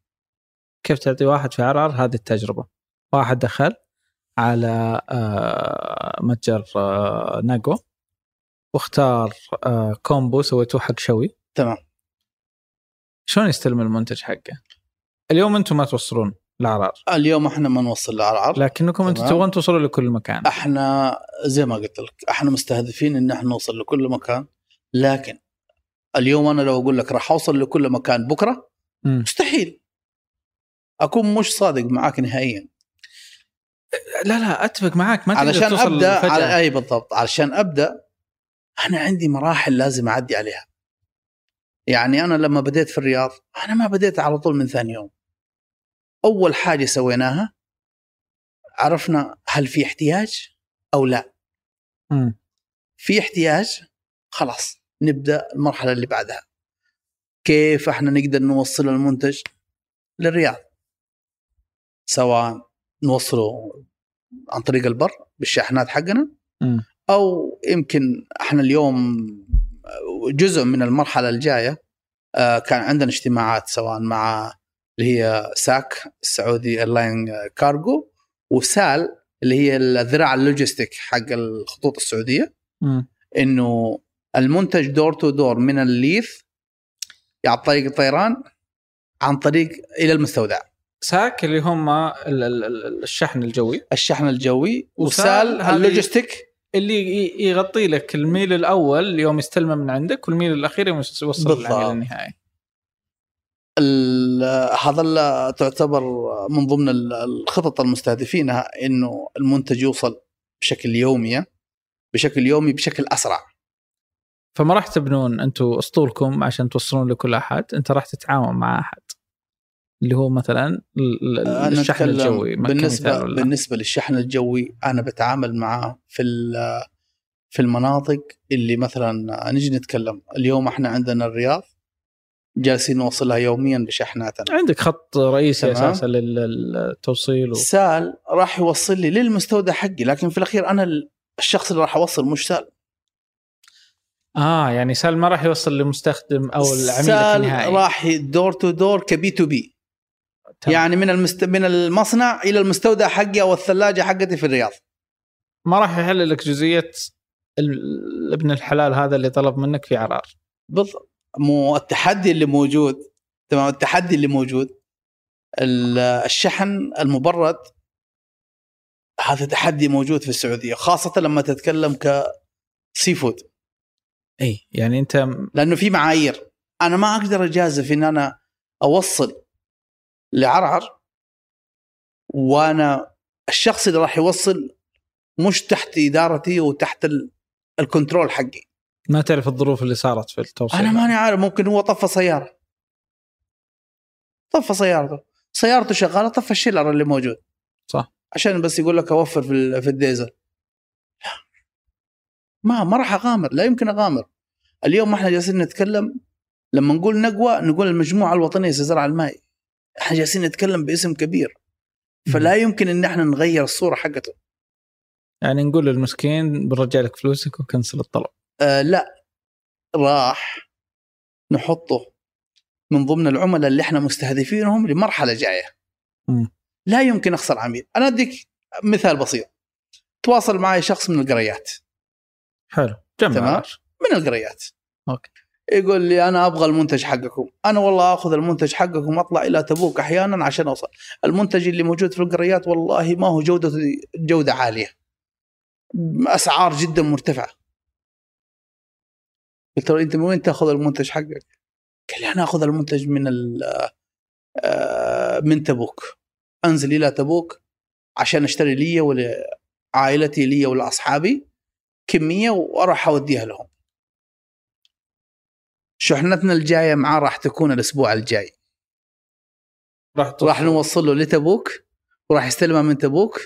كيف تعطي واحد في عرعر هذه التجربة؟ واحد دخل على آه، متجر آه، ناجو واختار آه، كومبو سويتوه حق شوي. تمام. شلون يستلم المنتج حقه؟ اليوم أنتم ما توصلون العرعر اليوم إحنا ما نوصل لعرعر لكنكم أنتم. تبغون توصلوا لكل مكان إحنا زي ما قلت لك إحنا مستهدفين ان إحنا نوصل لكل مكان لكن اليوم أنا لو أقول لك راح اوصل لكل مكان بكرة مم. مستحيل اكون مش صادق معاك نهائيا لا لا اتفق معاك ما علشان توصل أبدأ. على أي بالضبط علشان أبدأ أنا عندي مراحل لازم أعدي عليها يعني أنا لما بديت في الرياض أنا ما بديت على طول من ثاني يوم أول حاجة سويناها عرفنا هل في احتياج أو لا مم. في احتياج خلاص نبدأ المرحلة اللي بعدها كيف إحنا نقدر نوصل المنتج للرياض سواء نوصله عن طريق البر بالشاحنات حقنا مم. أو يمكن إحنا اليوم جزء من المرحلة الجاية آه، كان عندنا اجتماعات سواء مع اللي هي ساك السعودي airline cargo وسال اللي هي الذراع اللوجيستيك حق الخطوط السعودية. إنه المنتج door to door من الليث عن طريق الطيران عن طريق إلى المستودع ساك اللي هم ال- ال- ال- الشحن الجوي الشحن الجوي وسال وسال اللوجيستيك اللي يغطي لك الميل الأول يوم يستلمه من عندك والميل الأخير يوم يوصل النهائي ال- هذا تعتبر من ضمن ال- الخطط المستهدفينها إنه المنتج يوصل بشكل يومي بشكل يومي بشكل أسرع. فما راح تبنون أنتم أسطولكم عشان توصلون لكل أحد أنت راح تتعاون مع أحد. اللي هو مثلا الشحن الجوي بالنسبة. بالنسبة للشحن الجوي أنا بتعامل معاه في في المناطق اللي مثلا نجي نتكلم. اليوم إحنا عندنا الرياض جالسين نوصلها يوميا بشحناتنا. عندك خط رئيسي. أساسا للتوصيل و... سال راح يوصل لي للمستودع حقي لكن في الأخير أنا ال- الشخص اللي راح أوصل مش سال. آه يعني سال ما راح يوصل للمستخدم أو العميل سال النهائي. راح door to door ك B to B. تمام. يعني من المست... من المصنع إلى المستودع حقي أو الثلاجة حقتي في الرياض. ما راح يحل لك جزئية ال- ابن الحلال هذا اللي طلب منك في عرار بالضبط. مو التحدي اللي موجود تمام التحدي اللي موجود ال- الشحن المبرد هذا تحدي موجود في السعودية خاصة لما تتكلم ك seafood اي يعني أنت لأنه في معايير. أنا ما أقدر أجازف إن أنا أوصل لعرعر وأنا الشخص اللي راح يوصل مش تحت إدارتي وتحت ال- ال control حقي. ما تعرف الظروف اللي صارت في التوصيل. أنا ماني عارف ممكن هو طفى سيارة. طفى سيارته. سيارته شغالة طفى الشيلر اللي موجود. صح. عشان بس يقول لك أوفر في في الديزل. لا. ما ما راح أغامر لا يمكن أغامر. اليوم إحنا جالسين نتكلم لما نقول نقوى نقول المجموعة الوطنية للزراعه المائي إحنا جالسين نتكلم باسم كبير. فلا يمكن إن إحنا نغير الصورة حقته. يعني نقول للمسكين بنرجع لك فلوسك وكنسل الطلب. آه لا. راح نحطه من ضمن العملاء اللي إحنا مستهدفينهم لمرحلة جاية. مم. لا يمكن أخسر عميل. أنا أديك مثال بسيط. تواصل معي شخص من القريات. حلو. جمع تمام. من القريات. أوكي. يقول لي أنا أبغى المنتج حقكم. أنا والله آخذ المنتج حقكم وأطلع إلى تبوك أحيانا عشان أوصل. المنتج اللي موجود في القريات والله ما هو جودة جودة عالية. أسعار جدا مرتفعة. قلت له أنت من وين تأخذ المنتج حقك؟ قال لي أنا أخذ المنتج من آه، من تبوك. أنزل إلى تبوك عشان أشتري لي ولعائلتي لي ولأصحابي كمية وأروح أوديها لهم. شحنتنا الجاية معاه راح تكون الأسبوع الجاي. راح راح نوصل له لتبوك وراح يستلمها من تبوك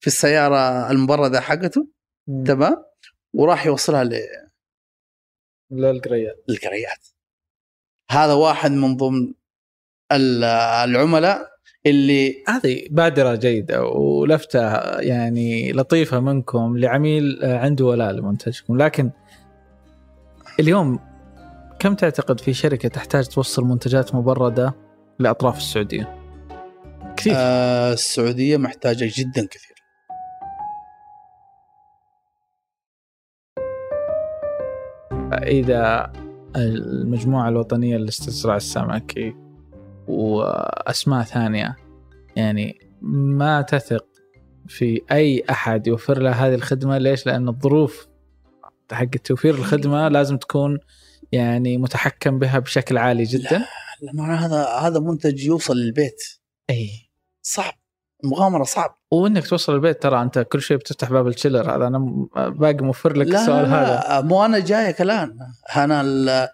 في السيارة المبردة حقته. تمام؟ وراح يوصلها ل- للقريات. للقريات. هذا واحد من ضمن ال- العملاء اللي هذه بادرة جيدة ولفتة يعني لطيفة منكم لعميل عنده ولاء لمنتجكم. لكن اليوم كم تعتقد في شركة تحتاج توصل منتجات مبردة لأطراف السعودية؟ كثير آه، السعودية محتاجة جدا كثير إذا المجموعة الوطنية للاستزراع السمكي وأسماء ثانية يعني ما تثق في أي أحد يوفر له هذه الخدمة ليش؟ لأن الظروف حق توفير الخدمة لازم تكون يعني متحكم بها بشكل عالي جدا؟ لا، معنى هذا هذا منتج يوصل للبيت. إي. صعب. المغامره صعب. وإنك توصل البيت ترى أنت كل شيء بتفتح باب الشيلر. هذا أنا باقي موفر لك السؤال لا. هذا. لا مو أنا جايك الان أنا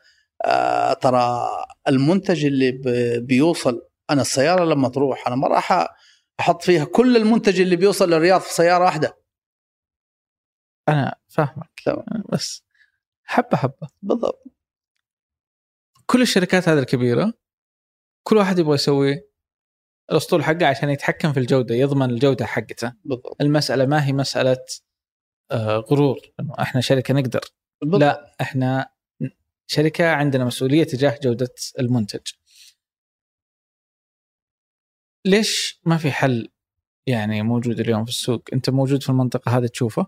آه، ترى المنتج اللي بيوصل أنا السيارة لما تروح أنا ما راح أحط فيها كل المنتج اللي بيوصل للرياض في سيارة واحدة. أنا فاهمك. تمام. بس حبة حبة. بالضبط. كل الشركات هذه الكبيرة كل واحد يبغى يسوي الأسطول حقه عشان يتحكم في الجودة يضمن الجودة حقته. بالضبط. المسألة ما هي مسألة آه، غرور إنه إحنا شركة نقدر. بالضبط. لا إحنا شركة عندنا مسؤولية تجاه جودة المنتج. ليش ما في حل يعني موجود اليوم في السوق؟ أنت موجود في المنطقة هذه تشوفه؟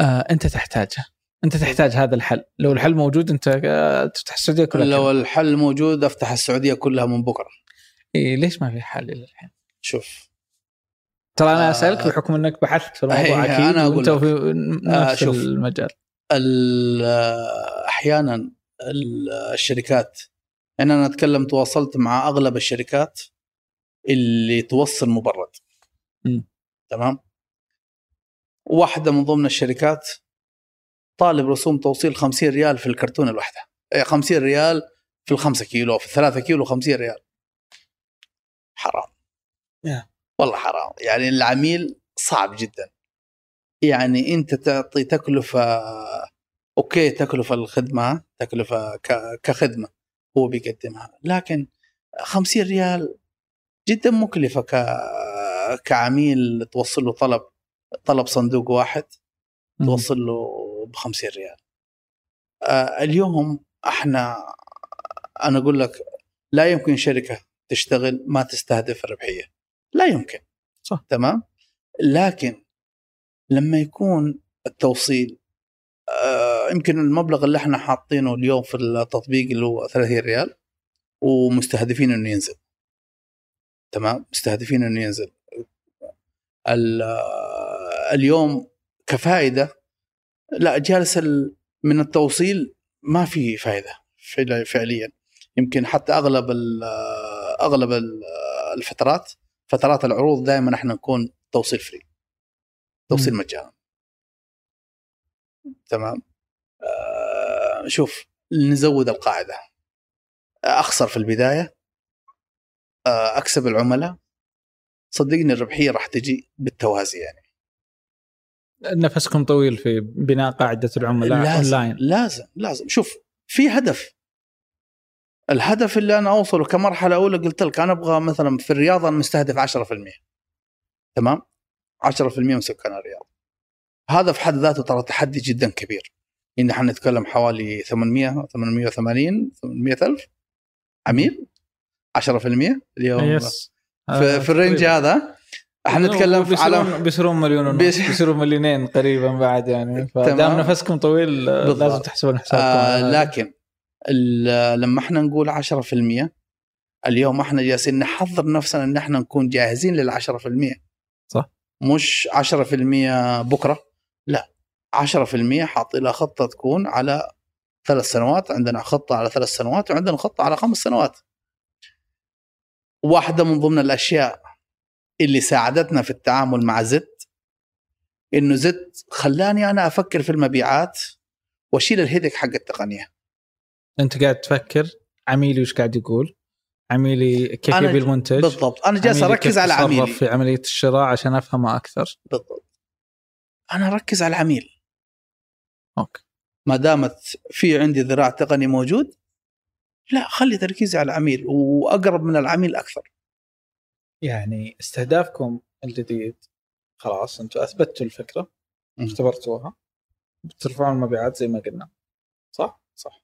آه أنت تحتاجه. أنت تحتاج هذا الحل لو الحل موجود أنت آه، تفتح السعودية كلها لو كذا. الحل موجود أفتح السعودية كلها من بكرة إيه ليش ما في حل إلى الحين شوف ترى أنا آه، أسألك بحكم إنك بحثت في الموضوع (laughs) أكيد أنا أقول وأنت لك. في نفس شوف. المجال ال- أحيانا ال- الشركات يعني أنا أتكلم تواصلت مع أغلب الشركات اللي توصل مبرد مم. تمام واحدة من ضمن الشركات طالب رسوم توصيل 50 ريال في الكرتونة الواحدة. إيه، 50 ريال في الخمسة كيلو في الثلاثة كيلو 50 ريال. حرام. يا. والله حرام. يعني العميل صعب جدا. يعني أنت تعطي تكلفة أوكي تكلفة الخدمة تكلفة ك- كخدمة هو بيقدمها. لكن 50 ريال جدا مكلفة ك كعميل توصل له طلب طلب صندوق واحد. توصل له ب 50 ريال. آه اليوم إحنا أنا أقول لك لا يمكن شركة تشتغل ما تستهدف الربحيه لا يمكن. صح. تمام؟ لكن لما يكون التوصيل آه يمكن المبلغ اللي إحنا حاطينه اليوم في التطبيق اللي هو 30 ريال ومستهدفين انه ينزل. تمام؟ مستهدفين انه ينزل. آه، اليوم كفائده لا جالس ال- من التوصيل ما في فائده فعل- فعليا. يمكن حتى أغلب ال- أغلب ال- الفترات فترات العروض دائما إحنا نكون توصيل free توصيل. مجانا. تمام؟ آه شوف نزود القاعدة. أخسر في البداية. آه أكسب العملاء. صدقني الربحية راح تجي بالتوازي يعني. نفسكم طويل في بناء قاعدة العملاء لازم اونلاين لازم لازم. شوف في هدف. الهدف اللي أنا أوصله كمرحلة أولى قلت لك أنا أبغى مثلا في الرياض أنا مستهدف 10% تمام؟ 10% من سكان الرياض. هذا في حد ذاته ترى تحدي جدا كبير. إن إحنا نتكلم حوالي 800 880 800 ألف. عميل 10% اليوم. yes في, في ال range هذا إحنا نتكلم في على بيصيرون مليون ونص بيس- بيصيرون مليونين قريبا بعد يعني فدام. نفسكم طويل آه، بالضبط. لازم تحسبون حسابكم آه. لكن لما إحنا نقول 10% اليوم إحنا جالسين نحضر نفسنا إن إحنا نكون جاهزين لل 10% صح. مش 10% بكرة لا 10% حاط لها خطة تكون على ثلاث سنوات عندنا خطة على ثلاث سنوات وعندنا خطة على خمس سنوات واحدة من ضمن الأشياء اللي ساعدتنا في التعامل مع زد إنه زد خلاني أنا أفكر في المبيعات وأشيل الهيدك حق التقنية. أنت قاعد تفكر عميلي وش قاعد يقول؟ عميلي كيف يبي المنتج بالضبط أنا جالس أركز على عميلي. في عملية الشراء عشان أفهمه أكثر؟ بالضبط. أنا أركز على العميل. أوكي. ما دامت في عندي ذراع تقني موجود لا خلي تركيزي على العميل وأقرب من العميل أكثر. يعني استهدافكم الجديد خلاص أنتم اثبتوا الفكرة. اختبرتوها بترفعون المبيعات زي ما قلنا. صح؟ صح.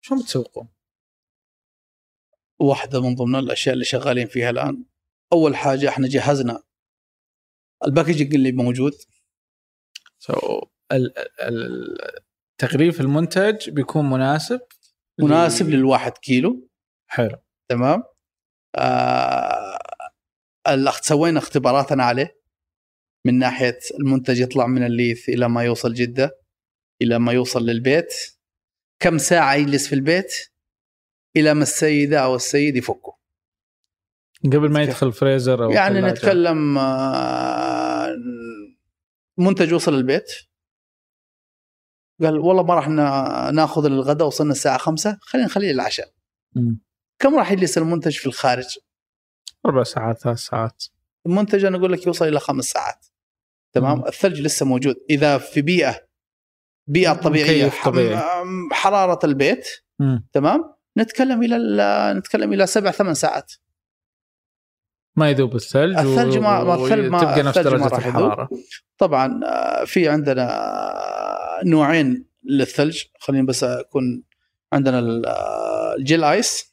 شلون بتسوقون؟ واحدة من ضمن الأشياء اللي شغالين فيها الآن. أول حاجة إحنا جهزنا ال packaging اللي موجود. so ال- ال- تغليف المنتج بيكون مناسب مناسب ل- للواحد كيلو. حلو. تمام؟ آه الأخ- سوينا اختباراتنا عليه. من ناحية المنتج يطلع من الليث إلى ما يوصل جدة إلى ما يوصل للبيت. كم ساعة يجلس في البيت؟ إلى ما السيدة أو السيد يفكه. قبل ما يدخل فريزر أو يعني. نتكلم آه، منتج وصل البيت قال والله ما راح نا- ناخذ الغداء وصلنا الساعة خمسة خلينا نخليه للعشاء. كم راح يجلس المنتج في الخارج؟ أربع ساعات ثلاث ساعات. المنتج أنا أقول لك يوصل إلى خمس ساعات. تمام؟ مم. الثلج لسه موجود. إذا في بيئة بيئة طبيعية طبيعي. حرارة البيت مم. تمام؟ نتكلم إلى ال- نتكلم إلى سبع ثمان ساعات. ما يذوب الثلج و- الثلج ما- ما الثلج ما- تبقى نفس درجة. الحرارة. طبعا آه، في عندنا نوعين للثلج. خليني بس أكون عندنا آه، الجيل آيس.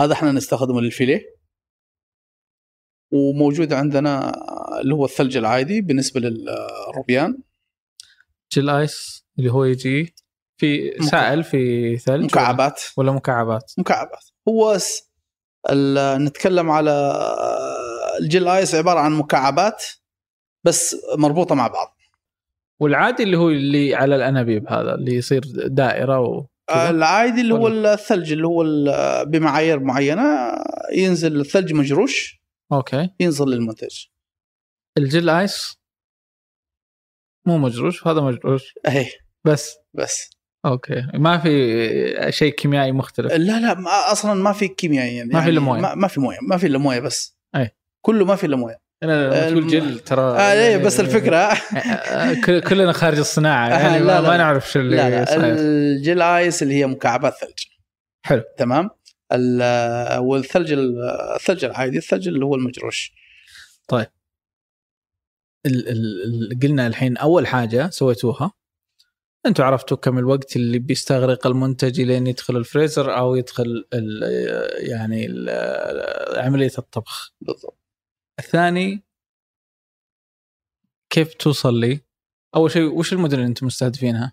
هذا إحنا نستخدمه للفيليه. وموجود عندنا اللي هو الثلج العادي بالنسبة للروبيان. جل آيس اللي هو يجي في. سائل في ثلج مكعبات. ولا مكعبات؟ مكعبات. هو س- ال- نتكلم على ال gel ice عبارة عن مكعبات بس مربوطة مع بعض. والعادي اللي هو اللي على الأنابيب هذا اللي يصير دائرة و؟ العادي اللي هو الثلج اللي هو بمعايير معينة ينزل الثلج مجروش okay. ينزل للمنتج ال gel ice؟ مو مجروش هذا مجروش. اهي بس؟ بس. okay. ما في شيء كيميائي مختلف؟ لا لا ما أصلا ما في كيمياء يعني ما في إلا موية. ما, ما في موية ما في الا مويه بس. أي. كله ما في الا مويه أنا تقول جل ترى آه إيه بس الفكرة. (laughs) آه، كل- كلنا خارج الصناعة يعني لا، ما, لا. نعرف شو اللي لا لا الجيل آيس اللي هي مكعبات ثلج. حلو. تمام؟ ال- والثلج ال- الثلج العادي الثلج اللي هو المجروش. ال- ال- ال- قلنا الحين أول حاجة سويتوها. أنتم عرفتوا كم الوقت اللي بيستغرق المنتج لين يدخل الفريزر أو يدخل ال يعني ال عملية الطبخ. بالضبط. الثاني كيف توصل لي؟ أول شيء وش المدن اللي أنتم مستهدفينها؟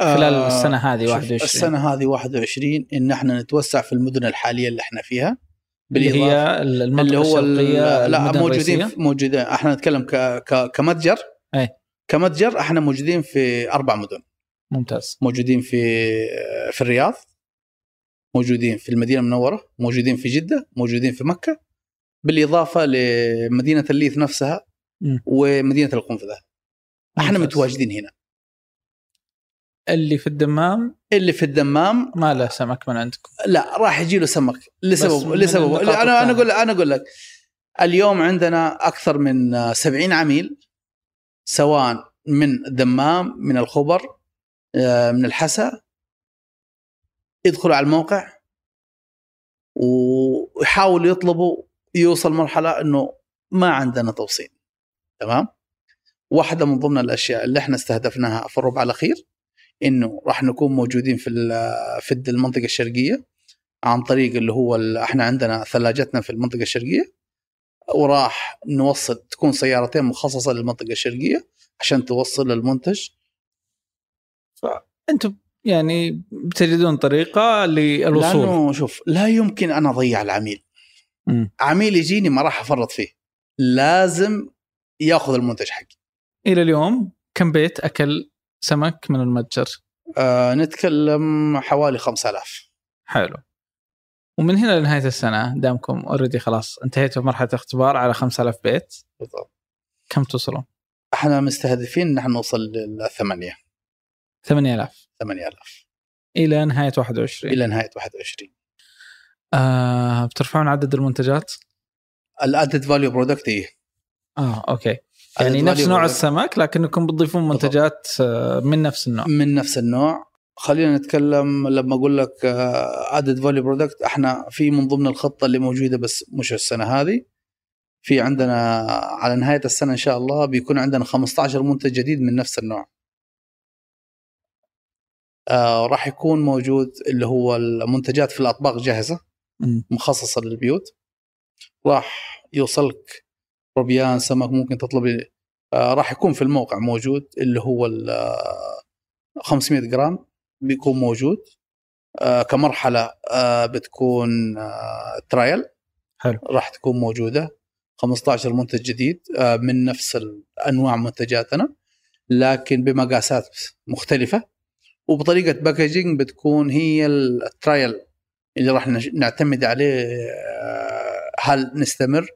خلال آه، السنة هذه شوف، 21 السنة هذه 21 إن إحنا نتوسع في المدن الحالية اللي إحنا فيها اللي هي المنطقة اللي هو لا موجودين موجودين. إحنا نتكلم ك ك كمتجر. أي. كمتجر إحنا موجودين في أربع مدن. ممتاز. موجودين في في الرياض. موجودين في المدينة المنورة. موجودين في جدة. موجودين في مكة. بالإضافة لمدينة الليث نفسها. ومدينة القنفذة. إحنا. متواجدين هنا. اللي في الدمام؟ اللي في الدمام؟ ما له سمك من عندكم. لا راح يجي له سمك. لسبب لسبب. أنا أنا. أقول أنا أقول لك اليوم عندنا أكثر من 70 عميل سواء من الدمام من الخبر آه، من الحسا يدخلوا على الموقع ويحاولوا يطلبوا يوصل مرحلة إنه ما عندنا توصيل. تمام؟ واحدة من ضمن الأشياء اللي إحنا استهدفناها في الربع الأخير إنه راح نكون موجودين في في المنطقة الشرقية عن طريق اللي هو إحنا عندنا ثلاجتنا في المنطقة الشرقية وراح نوصل تكون سيارتين مخصصة للمنطقة الشرقية عشان توصل المنتج أنتم يعني بتجدون طريقة للوصول. لأنه شوف لا يمكن أنا أضيع العميل. مم. عميل يجيني ما راح أفرط فيه. لازم يأخذ المنتج حقي. إلى اليوم كم بيت أكل سمك من المتجر؟ آه نتكلم حوالي 5000 حلو. ومن هنا لنهاية السنة دامكم already خلاص انتهيتوا بمرحلة اختبار على 5000 بيت. بالضبط. كم توصلون؟ إحنا مستهدفين إن إحنا نوصل للثمانية. 8000 8000 إلى نهاية 21 إلى نهاية 21 آه بترفعون عدد المنتجات؟ ال added value product إيه. آه okay. يعني نفس نوع product. السمك لكنكم بتضيفون. منتجات آه، من نفس النوع. من نفس النوع. خلينا نتكلم لما أقول لك added value product إحنا في من ضمن الخطة اللي موجودة بس مش السنة هذه. في عندنا على نهاية السنة إن شاء الله بيكون عندنا 15 منتج جديد من نفس النوع. آه راح يكون موجود اللي هو المنتجات في الأطباق جاهزة. مخصصة للبيوت. راح يوصلك روبيان سمك ممكن تطلب آه راح يكون في الموقع موجود اللي هو ال، آه، 500 جرام بيكون موجود. آه كمرحلة آه بتكون trial حلو. راح تكون موجودة. 15 منتج جديد من نفس أنواع منتجاتنا لكن بمقاسات مختلفة. وبطريقة packaging بتكون هي ال trial اللي راح نعتمد عليه آه، هل نستمر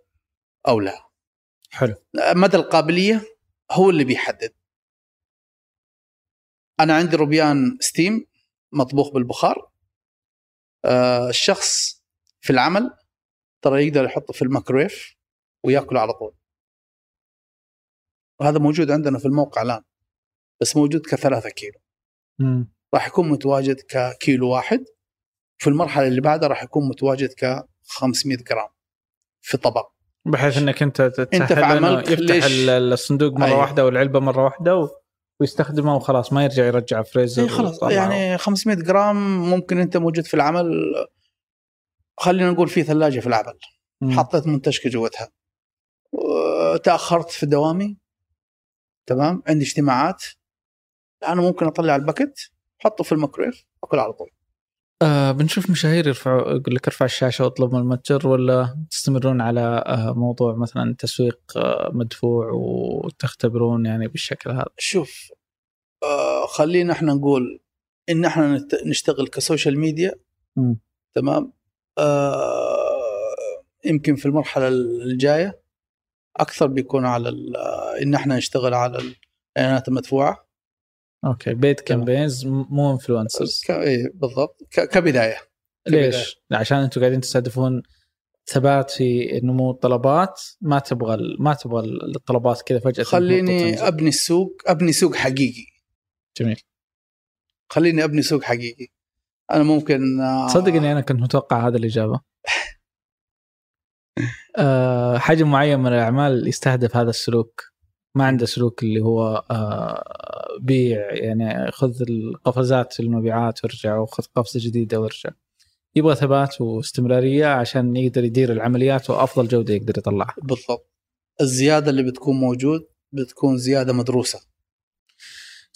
أو لا. حلو. مدى القابلية هو اللي بيحدد. أنا عندي روبيان steam مطبوخ بالبخار. آه، الشخص في العمل ترى يقدر يحطه في الميكرويف ويأكله على طول. وهذا موجود عندنا في الموقع الآن بس موجود كثلاثة كيلو. راح يكون متواجد ككيلو واحد. في المرحلة اللي بعدها راح يكون متواجد ك 500 جرام في طبق. بحيث إنك أنت تسهل في عملك يفتح الصندوق مرة أيوة. واحدة والعلبة مرة واحدة و... ويستخدمه وخلاص ما يرجع يرجع فريزر إيه خلاص. يعني 500 جرام ممكن أنت موجود في العمل. خلينا نقول في ثلاجة في العمل. حطيت منتجك جوتها. تأخرت في دوامي. تمام؟ عندي اجتماعات. أنا ممكن أطلع ال packet أحطه في الميكرويف أكل على طول. آه بنشوف مشاهير يرفعوا يقول لك ارفع الشاشة واطلب من المتجر ولا تستمرون على آه موضوع مثلا تسويق آه مدفوع وتختبرون يعني بالشكل هذا؟ شوف آه خلينا إحنا نقول إن إحنا نشتغل ك social media مم. تمام؟ آه يمكن في المرحلة الجاية أكثر بيكون على ال- إن إحنا نشتغل على الإعلانات المدفوعة. okay paid. campaigns مو influencers. إيه بالضبط. كبداية ليش؟ عشان أنتم قاعدين تستهدفون ثبات في نمو الطلبات ما تبغى ما تبغى ال- الطلبات كذا فجأة خليني. أبني السوق أبني سوق حقيقي جميل خليني أبني سوق حقيقي أنا ممكن آه، تصدق إني أنا كنت متوقع هذا الإجابة (laughs) أه حجم معين من الأعمال يستهدف هذا السلوك ما عنده سلوك اللي هو أه بيع يعني خذ القفزات في المبيعات وارجع وخذ قفزة جديدة وارجع. يبغى ثبات واستمرارية عشان يقدر يدير العمليات وأفضل جودة يقدر يطلعها. بالضبط. الزيادة اللي بتكون موجود بتكون زيادة مدروسة.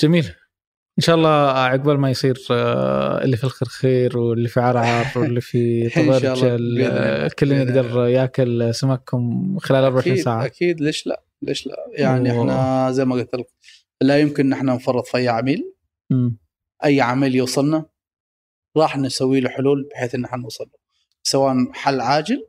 جميل. إن شاء الله عقبال ما يصير آه، اللي في الخرخير واللي في عرعر (laughs) واللي في طبرجل آه،. كل يقدر ياكل سمككم خلال 24 أكيد ساعة. أكيد ليش لا؟ ليش لا؟ يعني و- إحنا زي ما قلت لك لا يمكن ان إحنا نفرط في أي عميل. مم. أي عميل يوصلنا راح نسوي له حلول بحيث إن إحنا نوصل له سواء حل عاجل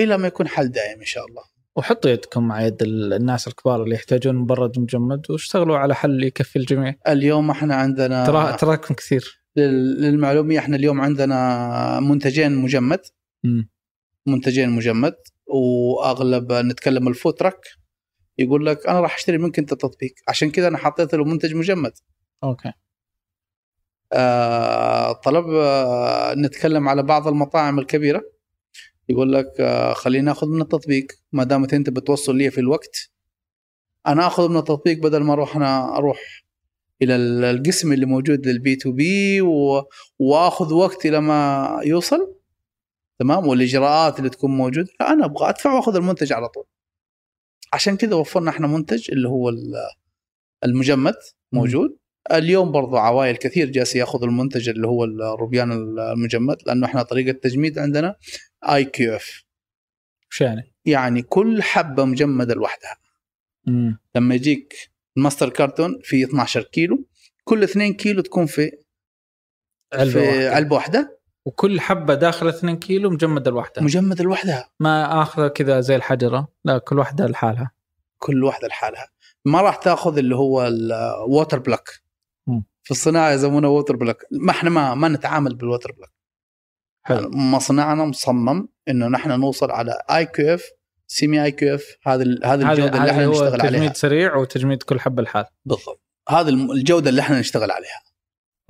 إلى ما يكون حل دائم إن شاء الله. وحطوا يدكم مع يد ال- الناس الكبار اللي يحتاجون مبرد مجمد واشتغلوا على حل يكفي الجميع. اليوم إحنا عندنا ترى تراكم كثير. لل- للمعلومية إحنا اليوم عندنا منتجين مجمد. مم. منتجين مجمد وأغلب نتكلم ال food truck يقول لك أنا راح أشتري منك أنت تطبيق عشان كذا أنا حطيت له منتج مجمد. okay. آه طلب آه نتكلم على بعض المطاعم الكبيرة. يقول لك آه خلينا ناخذ من التطبيق. ما دامت أنت بتوصل لي في الوقت أنا آخذ من التطبيق بدل ما أروح أنا أروح إلى ال- القسم اللي موجود لل B2B وآخذ وقت إلى ما يوصل. تمام؟ والإجراءات اللي تكون موجودة. أنا أبغى أدفع وآخذ المنتج على طول. عشان كذا وفرنا إحنا منتج اللي هو ال- المجمد موجود اليوم برضو عوائل كثير جالس ياخذ المنتج اللي هو الروبيان المجمد لأنه إحنا طريقة تجميد عندنا IQF وش يعني؟ يعني كل حبة مجمدة لوحدها مم. لما يجيك ال master carton في 12 كيلو كل 2 كيلو تكون في علبة في واحدة. علبة واحدة وكل حبة داخل 2 كيلو مجمدة لوحدها. مجمدة لوحدها. ما اخذها كذا زي الحجرة لا كل واحدة لحالها. كل واحدة لحالها. ما راح تاخذ اللي هو ال water block. في الصناعة يسمونه water block ما إحنا ما ما نتعامل بال water block حلو. مصنعنا مصمم إنه نحن نوصل على IQF semi I QF هذا هذا الجودة اللي إحنا نشتغل عليها. تجميد سريع وتجميد كل حبة لحال. بالضبط. هذا الم- الجودة اللي إحنا نشتغل عليها.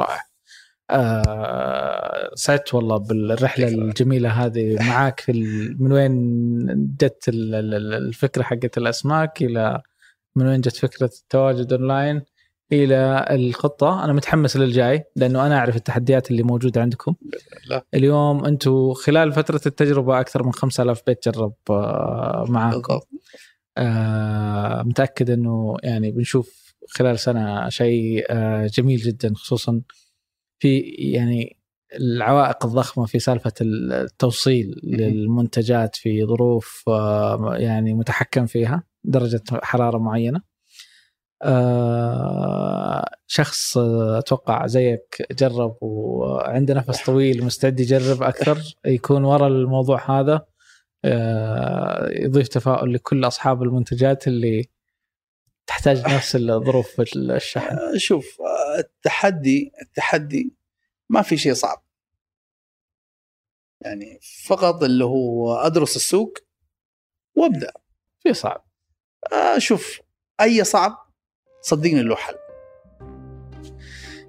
رائع. آه سعدت والله بالرحلة. الجميلة هذه معاك في. من وين جت ال- ال- ال- الفكرة حقت الأسماك إلى من وين جت فكرة التواجد أونلاين إلى الخطة أنا متحمس للجاي لأنه أنا أعرف التحديات اللي موجودة عندكم الله. اليوم أنتم خلال فترة التجربة أكثر من 5000 بيت جرب آه، معاكم آه، متأكد إنه يعني بنشوف خلال سنة شيء آه، جميل جدا خصوصا في يعني العوائق الضخمة في سالفة التوصيل للمنتجات في ظروف آه، يعني متحكم فيها درجة حرارة معينة. آه، شخص آه، أتوقع زيك جرب وعنده نفس طويل مستعد يجرب أكثر يكون ورا الموضوع هذا. يضيف تفاؤل لكل أصحاب المنتجات اللي تحتاج نفس الظروف في الشحن. آه، شوف آه، التحدي التحدي ما في شيء صعب. يعني فقط اللي هو أدرس السوق وأبدأ. في صعب. آه، شوف أي صعب صدقني له حل.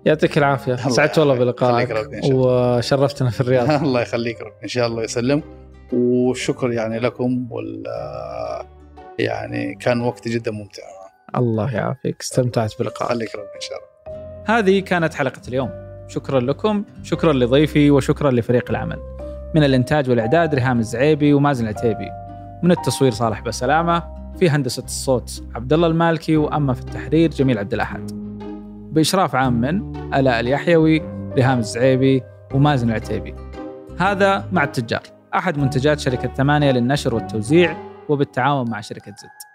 يعطيك العافية. سعدت والله. بلقائك. وشرفتنا في الرياض. (laughs) الله يخليك رب إن شاء الله يسلم. والشكر يعني لكم وال يعني كان وقت جدا ممتع. الله يعافيك. استمتعت بلقائك خليك رب إن شاء الله. هذه كانت حلقة اليوم. شكرا لكم شكرا لضيفي وشكرا لفريق العمل. من الإنتاج والإعداد ريهام الزعيبي ومازن العتيبي. من التصوير صالح بسلامة في هندسة الصوت عبد الله المالكي وأما في التحرير جميل عبد الأحد. بإشراف عام من ألاء اليحيوي ريهام الزعيبي ومازن العتيبي. هذا مع التجار أحد منتجات شركة ثمانية للنشر والتوزيع وبالتعاون مع شركة زد.